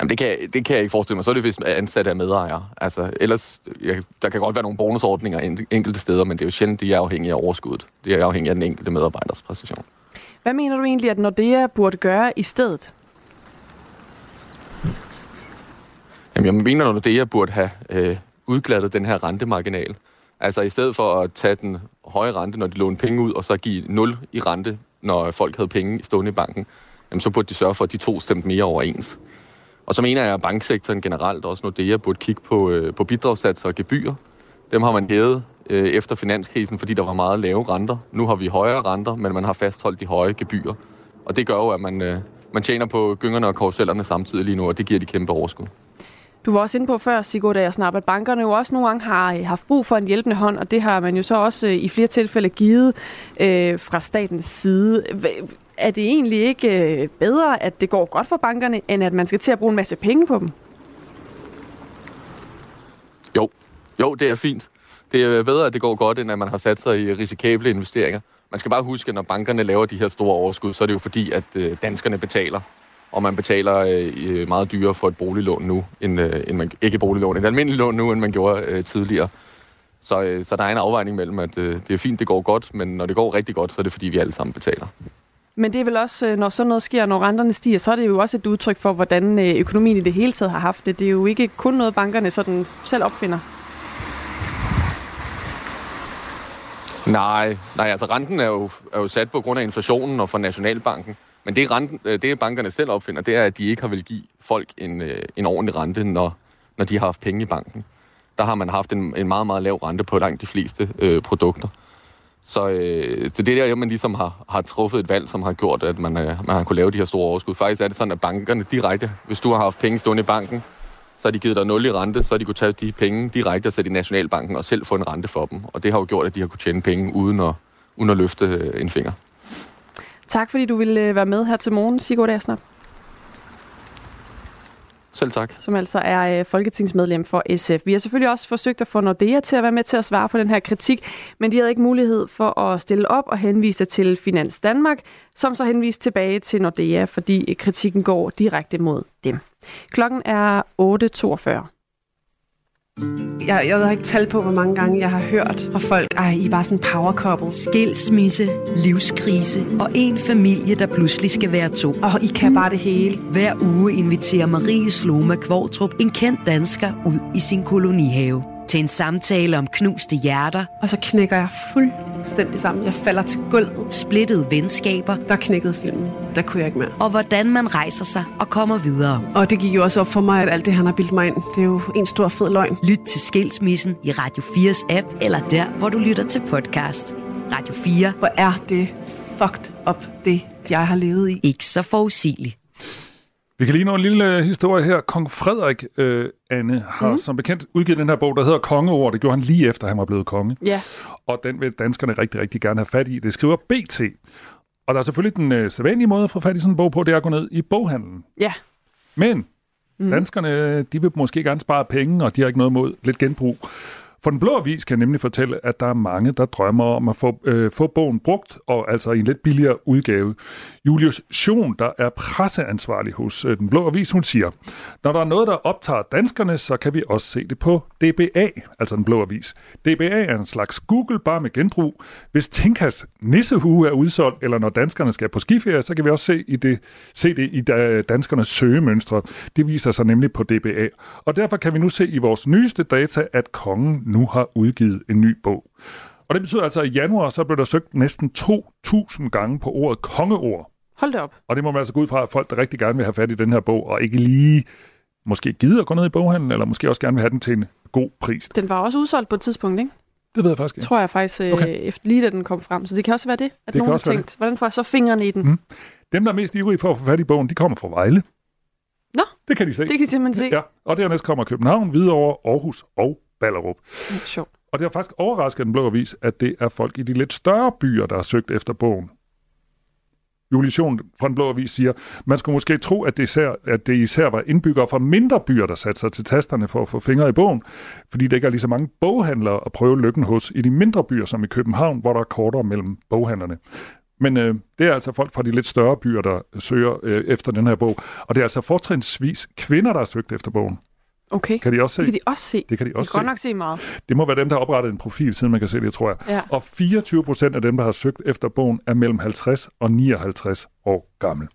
Jamen, det kan, jeg- det kan jeg ikke forestille mig. Så er det, hvis ansatte er medejere. Altså, ellers, jeg, der kan godt være nogle bonusordninger en- enkelte steder, men det er jo sjældent, de er afhængige af overskuddet. Det er afhængigt af den enkelte medarbejders præstation. Hvad mener du egentlig, at Nordea burde gøre i stedet? Jamen, jeg mener, at Nordea burde have øh, udglattet den her rentemarginal. Altså, i stedet for at tage den høje rente, når de låner penge ud, og så give 0 i rente, når folk havde penge stående i banken, jamen, så burde de sørge for, at de to stemte mere overens. Og så mener jeg, at banksektoren generelt, også Nordea, burde kigge på, øh, på bidragssatser og gebyrer. Dem har man hævet øh, efter finanskrisen, fordi der var meget lave renter. Nu har vi højere renter, men man har fastholdt de høje gebyrer. Og det gør jo, at man, øh, man tjener på gyngerne og karusellerne samtidig lige nu, og det giver de kæmpe overskud. Du var også inde på før, Sigurd snap at bankerne jo også nogle gange har øh, haft brug for en hjælpende hånd, og det har man jo så også øh, i flere tilfælde givet øh, fra statens side. Er det egentlig ikke øh, bedre, at det går godt for bankerne, end at man skal til at bruge en masse penge på dem? Jo, jo, det er fint. Det er bedre, at det går godt, end at man har sat sig i risikable investeringer. Man skal bare huske, at når bankerne laver de her store overskud, så er det jo fordi, at øh, danskerne betaler. Og man betaler øh, meget dyrere for et boliglån nu, end, end man, ikke et boliglån, et almindeligt lån nu, end man gjorde tidligere. Så, så der er en afvejning mellem, at det er fint, det går godt, men når det går rigtig godt, så er det fordi, vi alle sammen betaler. Men det er vel også, øh, når sådan noget sker, når renterne stiger, så er det jo også et udtryk for, hvordan øh, økonomien i det hele taget har haft det. Det er jo ikke kun noget, bankerne sådan selv opfinder. Nej, nej, altså renten er jo, er jo sat på grund af inflationen og fra Nationalbanken. Men det, renten, øh, det bankerne selv opfinder, det er, at de ikke har vil give folk en, en ordentlig rente, når, når de har haft penge i banken. Der har man haft en, en meget, meget lav rente på langt de fleste øh, produkter. Så øh, det er der, man ligesom har, har truffet et valg, som har gjort, at man, øh, man har kunnet lave de her store overskud. Faktisk er det sådan, at bankerne direkte, hvis du har haft penge stående i banken, så har de givet dig 0 i rente, så har de kunne tage de penge direkte og sætte i Nationalbanken og selv få en rente for dem. Og det har jo gjort, at de har kunne tjene penge uden at, uden at løfte øh, en finger. Tak fordi du ville øh, være med her til morgen, Sigurd Agersnap, selv tak. som altså er øh, folketingsmedlem for SF. Vi har selvfølgelig også forsøgt at få Nordea til at være med til at svare på den her kritik, men de havde ikke mulighed for at stille op og henvise til Finans Danmark, som så henviste tilbage til Nordea, fordi øh, kritikken går direkte mod dem. Klokken er 8.42. Jeg, jeg ved ikke tal på, hvor mange gange jeg har hørt fra folk, ej, I er bare sådan power couple. Skilsmisse, livskrise og en familie, der pludselig skal være to. Og I kan bare det hele. Hver uge inviterer Marie Sloma Kvartrup en kendt dansker ud i sin kolonihave til en samtale om knuste hjerter. Og så knækker jeg fuldstændig sammen. Jeg falder til gulvet. Splittede venskaber. Der knækkede filmen. Der kunne jeg ikke mere. Og hvordan man rejser sig og kommer videre. Og det gik jo også op for mig, at alt det, han har bildt mig ind, det er jo en stor fed løgn. Lyt til Skilsmissen i Radio 4's app, eller der, hvor du lytter til podcast. Radio 4. Hvor er det fucked up, det jeg har levet i. Ikke så forudsigeligt. Vi kan lige nå en lille øh, historie her. Kong Frederik, øh, Anne, har mm. som bekendt udgivet den her bog, der hedder Kongeord. Det gjorde han lige efter, han var blevet konge. Ja. Og den vil danskerne rigtig, rigtig gerne have fat i. Det skriver BT. Og der er selvfølgelig den øh, sædvanlige måde at få fat i sådan en bog på, det er at gå ned i boghandlen. Ja. Men mm. danskerne, de vil måske gerne spare penge, og de har ikke noget mod lidt genbrug. For den blå avis kan nemlig fortælle, at der er mange, der drømmer om at få, øh, få bogen brugt, og altså i en lidt billigere udgave. Julius Schoen, der er presseansvarlig hos øh, den blå avis, hun siger, når der er noget, der optager danskerne, så kan vi også se det på DBA, altså den blå avis. DBA er en slags Google, bare med genbrug. Hvis Tinkas nissehue er udsolgt, eller når danskerne skal på skiferie, så kan vi også se, i det, se det i øh, danskernes søgemønstre. Det viser sig nemlig på DBA. Og derfor kan vi nu se i vores nyeste data, at kongen nu har udgivet en ny bog. Og det betyder altså, at i januar så blev der søgt næsten 2.000 gange på ordet kongeord. Hold det op. Og det må man altså gå ud fra, at folk, der rigtig gerne vil have fat i den her bog, og ikke lige måske gider at gå ned i boghandlen, eller måske også gerne vil have den til en god pris. Den var også udsolgt på et tidspunkt, ikke? Det ved jeg faktisk ikke. Tror jeg faktisk, øh, Okay. efter lige da den kom frem. Så det kan også være det, at Det nogen har tænkt, hvordan får jeg så fingrene i den? Mm. Dem, der er mest ivrige for at få fat i bogen, de kommer fra Vejle. Nå, Det kan de se. det kan I simpelthen se. Ja, og dernæst kommer København, Hvidovre, Aarhus og Ballerup. Sjovt. Og det har faktisk overrasket den blå avis, at det er folk i de lidt større byer, der har søgt efter bogen. Julie Schoen fra den Blå Avis siger, man skulle måske tro, at det, især, at det især var indbyggere fra mindre byer, der satte sig til tasterne for at få fingre i bogen, fordi der ikke er lige så mange boghandlere at prøve lykken hos i de mindre byer, som i København, hvor der er kortere mellem boghandlerne. Men øh, det er altså folk fra de lidt større byer, der søger øh, efter den her bog. Og det er altså fortrinsvis kvinder, der har søgt efter bogen. Okay. Kan de også se? Det kan de også se. Det kan de også de kan godt se. nok se meget. Det må være dem, der har oprettet en profil, siden man kan se det, tror jeg. Ja. Og 24 procent af dem, der har søgt efter bogen, er mellem 50 og 59 år gammel.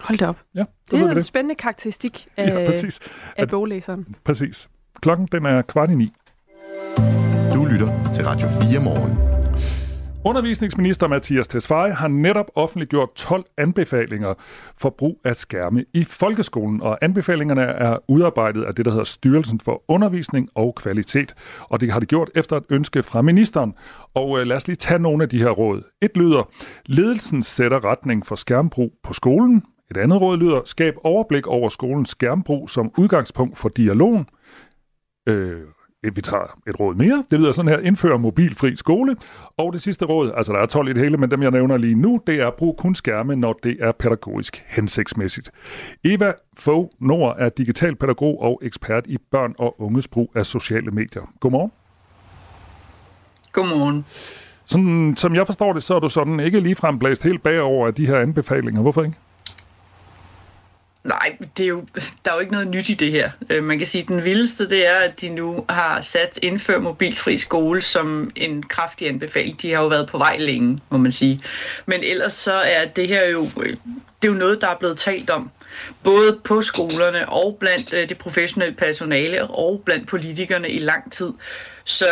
Hold da op. Ja, Det er vi en spændende karakteristik af, Ja, præcis. af At- boglæseren. Præcis. Klokken den er kvart i ni. Du lytter til Radio 4 morgen. Undervisningsminister Mathias Tesfaye har netop offentliggjort 12 anbefalinger for brug af skærme i folkeskolen, og anbefalingerne er udarbejdet af det, der hedder Styrelsen for Undervisning og Kvalitet, og det har det gjort efter et ønske fra ministeren. Og øh, lad os lige tage nogle af de her råd. Et lyder, ledelsen sætter retning for skærmbrug på skolen. Et andet råd lyder, skab overblik over skolens skærmbrug som udgangspunkt for dialogen. Øh, vi tager et råd mere. Det lyder sådan her, indfør mobilfri skole. Og det sidste råd, altså der er 12 i det hele, men dem jeg nævner lige nu, det er brug kun skærme, når det er pædagogisk hensigtsmæssigt. Eva Fogh Nord er digital pædagog og ekspert i børn og unges brug af sociale medier. Godmorgen. Godmorgen. Sådan, som jeg forstår det, så er du sådan ikke ligefrem blæst helt bagover af de her anbefalinger. Hvorfor ikke? Nej, det er jo, der er jo ikke noget nyt i det her. Øh, Man kan sige, at den vildeste det er, at de nu har sat indfør mobilfri skole som en kraftig anbefaling. De har jo været på vej længe, må man sige. Men ellers så er det her jo, øh, det er jo noget, der er blevet talt om. Både på skolerne og blandt øh, det professionelle personale og blandt politikerne i lang tid. Så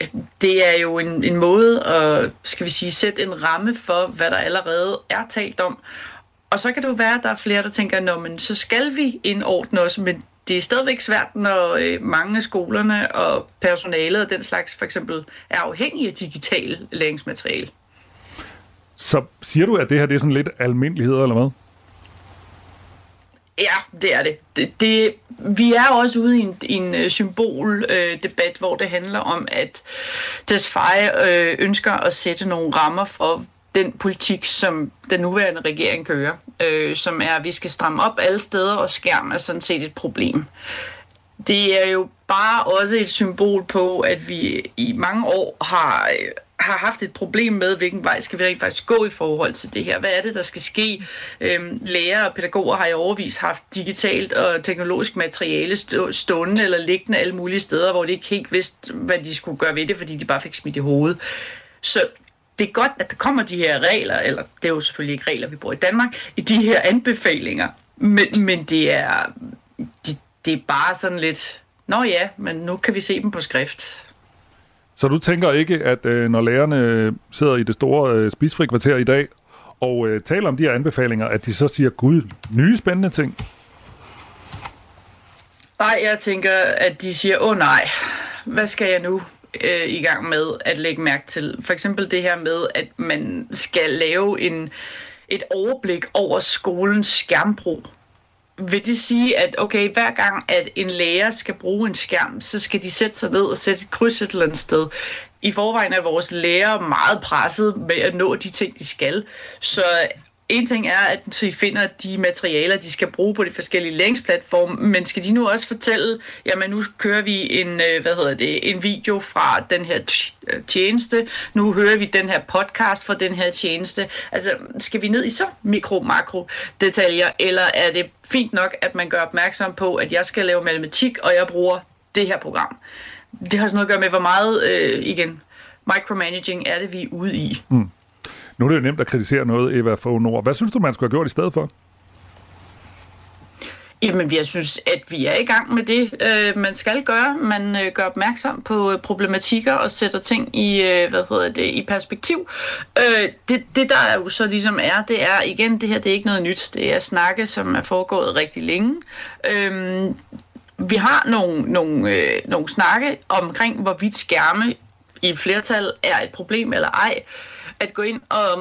øh, det er jo en, en måde at skal vi sige, sætte en ramme for, hvad der allerede er talt om, og så kan det jo være, at der er flere, der tænker, Nå, men så skal vi indordne os, men det er stadigvæk svært, når øh, mange af skolerne og personalet og den slags for eksempel er afhængige af digital læringsmateriale. Så siger du, at det her det er sådan lidt almindelighed, eller hvad? Ja, det er det. det, det vi er også ude i en, i en øh, symboldebat, øh, debat, hvor det handler om, at Tesfaye øh, ønsker at sætte nogle rammer for den politik, som den nuværende regering kører, øh, som er, at vi skal stramme op alle steder, og skærm er sådan set et problem. Det er jo bare også et symbol på, at vi i mange år har, øh, har haft et problem med, hvilken vej skal vi rent faktisk gå i forhold til det her. Hvad er det, der skal ske? Øhm, lærere og pædagoger har i overvis haft digitalt og teknologisk materiale stående eller liggende alle mulige steder, hvor de ikke helt vidste, hvad de skulle gøre ved det, fordi de bare fik smidt i hovedet. Så det er godt, at der kommer de her regler, eller det er jo selvfølgelig ikke regler, vi bruger i Danmark, i de her anbefalinger. Men, men det er det, det er bare sådan lidt, nå ja, men nu kan vi se dem på skrift. Så du tænker ikke, at øh, når lærerne sidder i det store øh, spisfri kvarter i dag og øh, taler om de her anbefalinger, at de så siger, gud, nye spændende ting? Nej, jeg tænker, at de siger, åh nej, hvad skal jeg nu øh, i gang med at lægge mærke til? For eksempel det her med, at man skal lave en, et overblik over skolens skærmbrug. Vil det sige, at okay, hver gang at en lærer skal bruge en skærm, så skal de sætte sig ned og sætte et kryds et eller andet sted. I forvejen er vores lærere meget presset med at nå de ting, de skal. Så en ting er, at vi finder de materialer, de skal bruge på de forskellige læringsplatforme, men skal de nu også fortælle, jamen nu kører vi en, øh, hvad hedder det, en video fra den her øh, tjeneste, nu hører vi den her podcast fra den her tjeneste. Altså, skal vi ned i så mikro-makro detaljer, eller er det fint nok, at man gør opmærksom på, at jeg skal lave matematik, og jeg bruger det her program? Det har sådan noget at gøre med, hvor meget, øh, igen, micromanaging er det, vi er ude i. Mm. Nu er det jo nemt at kritisere noget, Eva Fogh Nord. Hvad synes du, man skulle have gjort i stedet for? Jamen, jeg synes, at vi er i gang med det, øh, man skal gøre. Man øh, gør opmærksom på øh, problematikker og sætter ting i, øh, hvad hedder det, i perspektiv. Øh, det, det, der jo så ligesom er, det er, igen, det her det er ikke noget nyt. Det er snakke, som er foregået rigtig længe. Øh, vi har nogle, nogle, øh, nogle snakke omkring, hvorvidt skærme i flertal er et problem eller ej at gå ind og,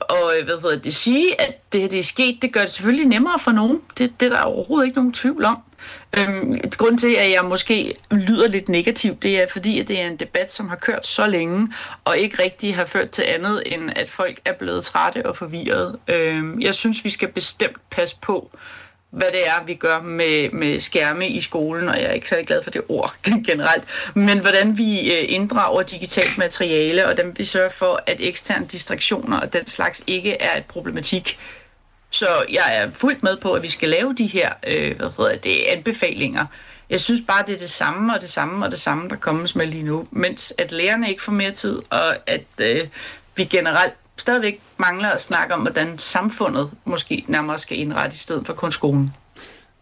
og hvad hedder det, sige, at det her det er sket, det gør det selvfølgelig nemmere for nogen. Det, det er der overhovedet ikke nogen tvivl om. Øhm, grund til, at jeg måske lyder lidt negativ, det er fordi, at det er en debat, som har kørt så længe, og ikke rigtig har ført til andet, end at folk er blevet trætte og forvirret. Øhm, jeg synes, vi skal bestemt passe på, hvad det er, vi gør med, med skærme i skolen, og jeg er ikke særlig glad for det ord generelt, men hvordan vi øh, inddrager digitalt materiale, og hvordan vi sørger for, at eksterne distraktioner og den slags ikke er et problematik. Så jeg er fuldt med på, at vi skal lave de her øh, hvad hedder det, anbefalinger. Jeg synes bare, det er det samme og det samme og det samme, der kommer med lige nu, mens at lærerne ikke får mere tid, og at øh, vi generelt stadigvæk mangler at snakke om, hvordan samfundet måske nærmere skal indrette i stedet for kun skolen.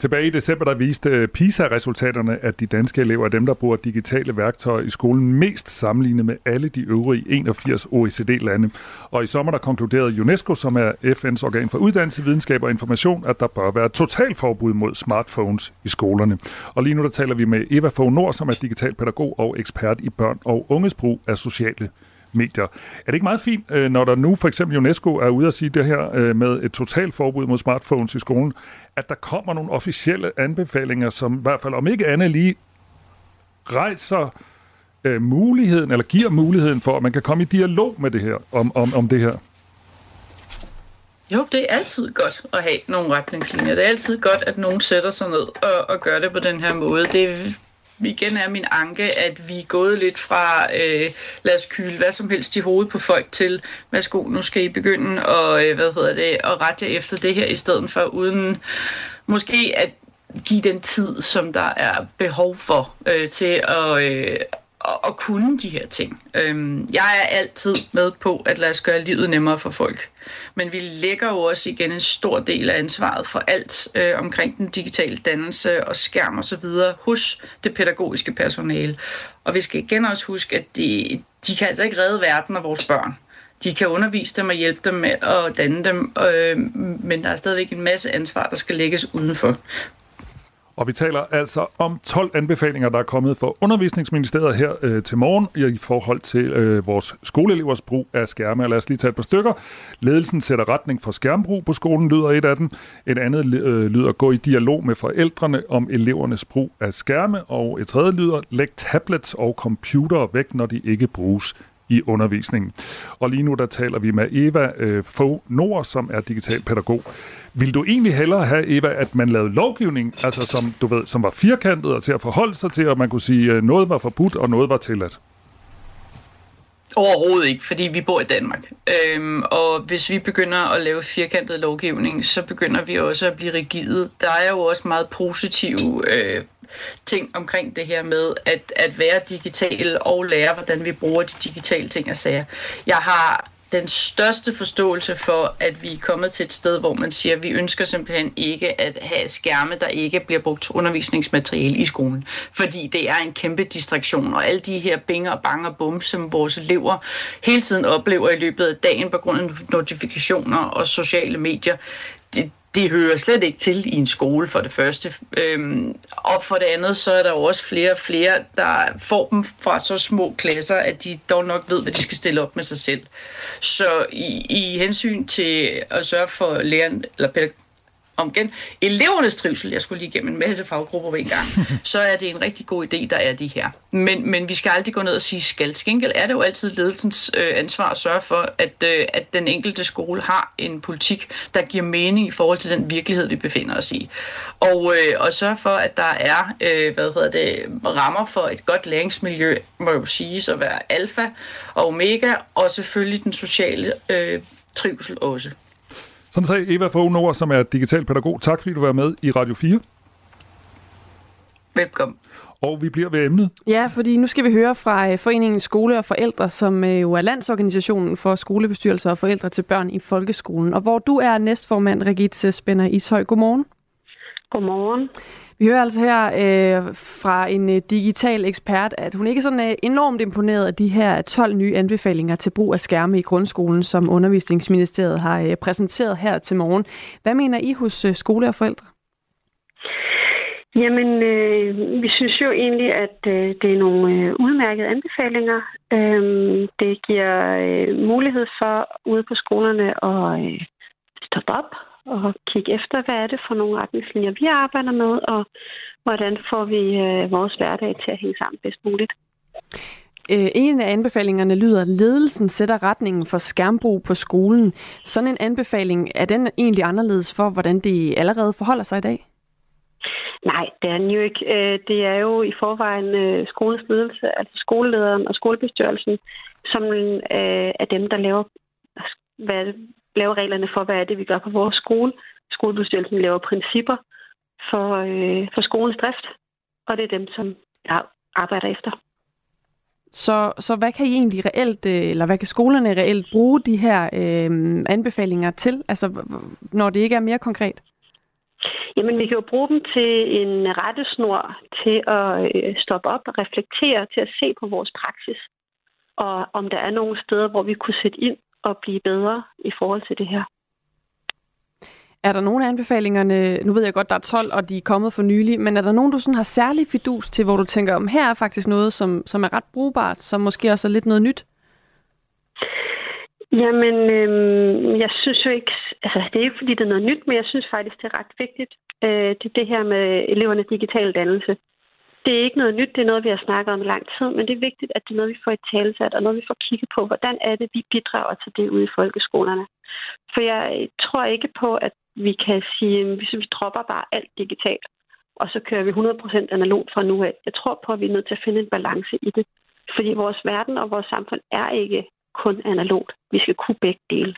Tilbage i december, der viste øh, PISA-resultaterne, at de danske elever er dem, der bruger digitale værktøjer i skolen mest sammenlignet med alle de øvrige 81 OECD-lande. Og i sommer, der konkluderede UNESCO, som er FN's organ for uddannelse, videnskab og information, at der bør være totalforbud mod smartphones i skolerne. Og lige nu, der taler vi med Eva Fogh Nord, som er digital pædagog og ekspert i børn og unges brug af sociale medier. Er det ikke meget fint, øh, når der nu for eksempel UNESCO er ude at sige det her øh, med et totalforbud mod smartphones i skolen, at der kommer nogle officielle anbefalinger, som i hvert fald om ikke andet lige rejser øh, muligheden, eller giver muligheden for, at man kan komme i dialog med det her, om, om, om det her? Jo, det er altid godt at have nogle retningslinjer. Det er altid godt, at nogen sætter sig ned og, og gør det på den her måde. Det igen er min anke, at vi er gået lidt fra, øh, lad os kyle hvad som helst i hovedet på folk til, værsgo, nu skal I begynde og, øh, hvad hedder det, at rette jer efter det her, i stedet for uden måske at give den tid, som der er behov for øh, til at, øh, at, at kunne de her ting. Øhm, jeg er altid med på at lade os gøre livet nemmere for folk. Men vi lægger jo også igen en stor del af ansvaret for alt øh, omkring den digitale dannelse og skærm og så videre hos det pædagogiske personale. Og vi skal igen også huske, at de, de kan altså ikke redde verden og vores børn. De kan undervise dem og hjælpe dem med at danne dem, øh, men der er stadigvæk en masse ansvar, der skal lægges udenfor. Og vi taler altså om 12 anbefalinger, der er kommet fra Undervisningsministeriet her øh, til morgen i forhold til øh, vores skoleelevers brug af skærme. Lad os lige tage et par stykker. Ledelsen sætter retning for skærmbrug på skolen, lyder et af dem. Et andet øh, lyder gå i dialog med forældrene om elevernes brug af skærme. Og et tredje lyder læg tablets og computere væk, når de ikke bruges i undervisningen. Og lige nu der taler vi med Eva øh, Fogh Nord, som er digital pædagog. Vil du egentlig hellere have, Eva, at man lavede lovgivning, altså som, du ved, som var firkantet og til at forholde sig til, at man kunne sige, at øh, noget var forbudt og noget var tilladt? Overhovedet ikke, fordi vi bor i Danmark. Øhm, og hvis vi begynder at lave firkantet lovgivning, så begynder vi også at blive rigide. Der er jo også meget positive øh, ting omkring det her med at, at være digital og lære, hvordan vi bruger de digitale ting og sager. Jeg har den største forståelse for, at vi er kommet til et sted, hvor man siger, at vi ønsker simpelthen ikke at have skærme, der ikke bliver brugt til undervisningsmateriale i skolen. Fordi det er en kæmpe distraktion, og alle de her binger og bang og bum, som vores elever hele tiden oplever i løbet af dagen på grund af notifikationer og sociale medier, det, det hører slet ikke til i en skole for det første. Øhm, og for det andet, så er der jo også flere og flere, der får dem fra så små klasser, at de dog nok ved, hvad de skal stille op med sig selv. Så i, i hensyn til at sørge for læreren, eller pædag- om igen elevernes trivsel, jeg skulle lige igennem en masse faggrupper ved en gang, så er det en rigtig god idé, der er de her. Men, men vi skal aldrig gå ned og sige skal. Skænkel er det jo altid ledelsens øh, ansvar at sørge for, at, øh, at den enkelte skole har en politik, der giver mening i forhold til den virkelighed, vi befinder os i. Og, øh, og sørge for, at der er øh, hvad hedder det, rammer for et godt læringsmiljø, må jo siges at være alfa og omega, og selvfølgelig den sociale øh, trivsel også. Sådan sagde Eva Fogh Nord, som er digital pædagog. Tak fordi du var med i Radio 4. Velkommen. Og vi bliver ved emnet. Ja, fordi nu skal vi høre fra øh, Foreningen Skole og Forældre, som øh, jo er landsorganisationen for skolebestyrelser og forældre til børn i folkeskolen. Og hvor du er næstformand, Regitze Spænder Ishøj. Godmorgen. Godmorgen. Vi hører altså her øh, fra en øh, digital ekspert, at hun ikke er sådan øh, enormt imponeret af de her 12 nye anbefalinger til brug af skærme i grundskolen, som Undervisningsministeriet har øh, præsenteret her til morgen. Hvad mener I hos øh, skole og forældre? Jamen, øh, vi synes jo egentlig, at øh, det er nogle øh, udmærkede anbefalinger. Øh, det giver øh, mulighed for ude på skolerne at øh, stoppe op og kigge efter, hvad er det for nogle retningslinjer, vi arbejder med, og hvordan får vi øh, vores hverdag til at hænge sammen bedst muligt. Øh, en af anbefalingerne lyder, at ledelsen sætter retningen for skærmbrug på skolen. Sådan en anbefaling, er den egentlig anderledes for, hvordan det allerede forholder sig i dag? Nej, det er den jo ikke. Øh, det er jo i forvejen øh, skolens ledelse, altså skolelederen og skolebestyrelsen, som er dem, der laver, hvad, laver reglerne for, hvad er det, vi gør på vores skole. Skolebestyrelsen laver principper for, for skolens drift, og det er dem, som jeg arbejder efter. Så, så hvad kan I egentlig reelt, eller hvad kan skolerne reelt bruge de her øh, anbefalinger til, altså når det ikke er mere konkret? Jamen, vi kan jo bruge dem til en rettesnor til at øh, stoppe op og reflektere, til at se på vores praksis, og om der er nogle steder, hvor vi kunne sætte ind og blive bedre i forhold til det her. Er der nogle af anbefalingerne, nu ved jeg godt, der er 12, og de er kommet for nylig, men er der nogen, du sådan har særlig fidus til, hvor du tænker, om her er faktisk noget, som, som er ret brugbart, som måske også er lidt noget nyt? Jamen, øhm, jeg synes jo ikke, altså det er ikke fordi, det er noget nyt, men jeg synes faktisk, det er ret vigtigt, øh, det, det her med elevernes digitale dannelse. Det er ikke noget nyt, det er noget, vi har snakket om i lang tid, men det er vigtigt, at det er noget, vi får i talesat, og noget, vi får kigget på, hvordan er det, vi bidrager til det ude i folkeskolerne. For jeg øh, tror ikke på, at vi kan sige, at vi dropper bare alt digitalt, og så kører vi 100% analogt fra nu af. Jeg tror på, at vi er nødt til at finde en balance i det. Fordi vores verden og vores samfund er ikke kun analogt. Vi skal kunne begge dele.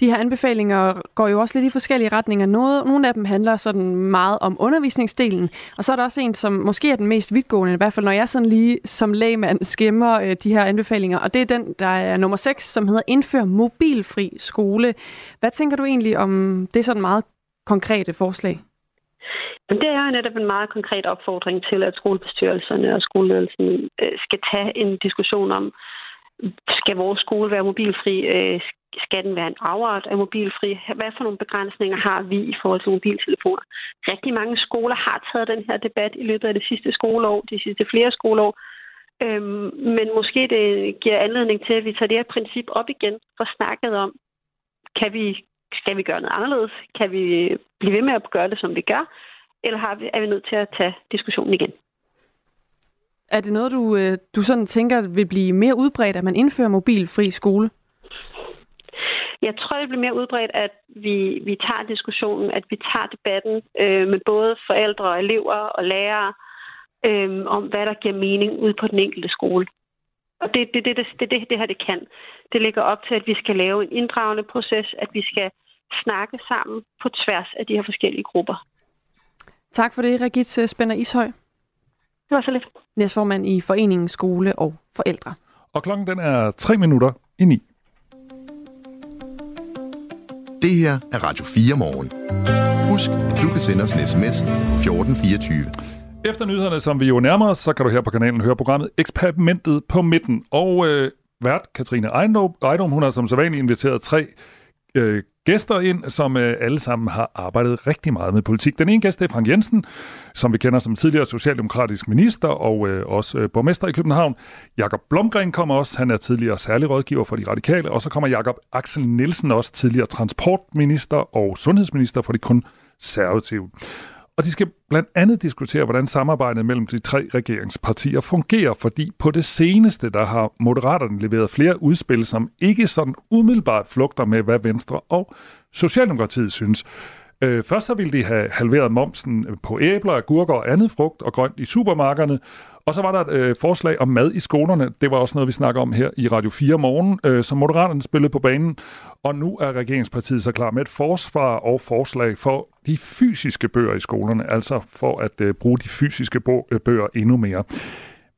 De her anbefalinger går jo også lidt i forskellige retninger. Noget, nogle af dem handler sådan meget om undervisningsdelen, og så er der også en, som måske er den mest vidtgående, i hvert fald når jeg sådan lige som lægmand skimmer øh, de her anbefalinger, og det er den, der er nummer 6, som hedder Indfør mobilfri skole. Hvad tænker du egentlig om det sådan meget konkrete forslag? Men det er jo netop en meget konkret opfordring til, at skolebestyrelserne og skoleledelsen øh, skal tage en diskussion om, skal vores skole være mobilfri? Øh, skal den være en afart af mobilfri? Hvad for nogle begrænsninger har vi i forhold til mobiltelefoner? Rigtig mange skoler har taget den her debat i løbet af det sidste skoleår, de sidste flere skoleår. Øhm, men måske det giver anledning til, at vi tager det her princip op igen og snakket om, kan vi, skal vi gøre noget anderledes? Kan vi blive ved med at gøre det, som vi gør? Eller har vi, er vi nødt til at tage diskussionen igen? Er det noget, du, øh, du sådan tænker vil blive mere udbredt, at man indfører mobilfri skole? Jeg tror, det bliver mere udbredt, at vi, vi tager diskussionen, at vi tager debatten øh, med både forældre og elever og lærere øh, om, hvad der giver mening ud på den enkelte skole. Og det er det, det, det, det, det, det her, det kan. Det ligger op til, at vi skal lave en inddragende proces, at vi skal snakke sammen på tværs af de her forskellige grupper. Tak for det, Regit Spænder Ishøj. Det var så lidt. Næstformand i Foreningen Skole og Forældre. Og klokken den er 3 minutter i 9. Det her er Radio 4 morgen. Husk, at du kan sende os en sms 1424. Efter nyhederne, som vi jo nærmer os, så kan du her på kanalen høre programmet Eksperimentet på midten. Og øh, vært Katrine Ejdom, hun har som sædvanligt inviteret tre øh, gæster ind, som øh, alle sammen har arbejdet rigtig meget med politik. Den ene gæst er Frank Jensen, som vi kender som tidligere socialdemokratisk minister og øh, også øh, borgmester i København. Jakob Blomgren kommer også. Han er tidligere særlig rådgiver for de radikale. Og så kommer Jakob Axel Nielsen også, tidligere transportminister og sundhedsminister for de konservative. Og de skal blandt andet diskutere, hvordan samarbejdet mellem de tre regeringspartier fungerer, fordi på det seneste, der har Moderaterne leveret flere udspil, som ikke sådan umiddelbart flugter med, hvad Venstre og Socialdemokratiet synes. Øh, først så ville de have halveret momsen på æbler, agurker og andet frugt og grønt i supermarkederne, og så var der et øh, forslag om mad i skolerne. Det var også noget, vi snakker om her i Radio 4 morgen, øh, som Moderaterne spillede på banen. Og nu er regeringspartiet så klar med et forsvar og forslag for de fysiske bøger i skolerne, altså for at øh, bruge de fysiske øh, bøger endnu mere.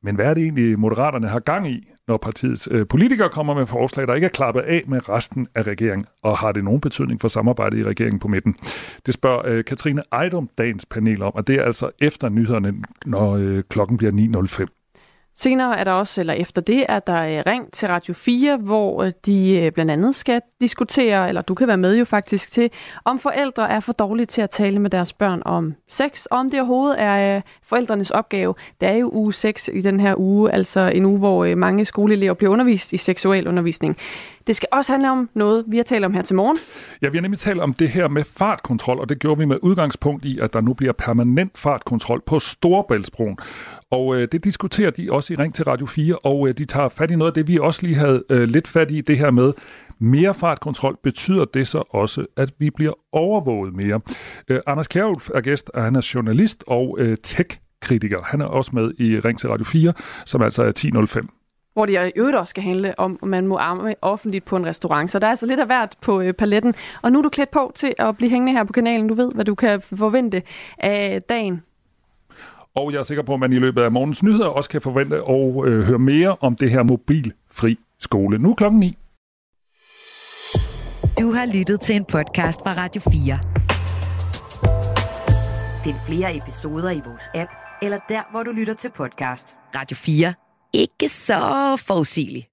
Men hvad er det egentlig, Moderaterne har gang i, når partiets øh, politikere kommer med forslag, der ikke er klappet af med resten af regeringen? Og har det nogen betydning for samarbejdet i regeringen på midten? Det spørger øh, Katrine Ejdom dagens panel om, og det er altså efter nyhederne, når øh, klokken bliver 9.05. Senere er der også, eller efter det, er der øh, ring til Radio 4, hvor øh, de øh, blandt andet skal diskutere, eller du kan være med jo faktisk til, om forældre er for dårlige til at tale med deres børn om sex, og om det overhovedet er forældrenes opgave. Det er jo uge 6 i den her uge, altså en uge, hvor mange skoleelever bliver undervist i seksuel undervisning. Det skal også handle om noget, vi har talt om her til morgen. Ja, vi har nemlig talt om det her med fartkontrol, og det gjorde vi med udgangspunkt i, at der nu bliver permanent fartkontrol på Storebæltsbroen. Og øh, det diskuterer de også i Ring til Radio 4, og øh, de tager fat i noget af det, vi også lige havde øh, lidt fat i, det her med mere fartkontrol. Betyder det så også, at vi bliver overvåget mere? Øh, Anders Kjærulf er gæst, og han er journalist og øh, tech-kritiker. Han er også med i Ring til Radio 4, som altså er 1005 hvor det i øvrigt også skal handle om, om man må arme offentligt på en restaurant. Så der er altså lidt af hvert på øh, paletten. Og nu er du klædt på til at blive hængende her på kanalen. Du ved, hvad du kan forvente af dagen. Og jeg er sikker på, at man i løbet af morgens nyheder også kan forvente at øh, høre mere om det her mobilfri skole. Nu klokken 9. Du har lyttet til en podcast fra Radio 4. Find flere episoder i vores app, eller der, hvor du lytter til podcast. Radio 4. Ikke så forudsigeligt.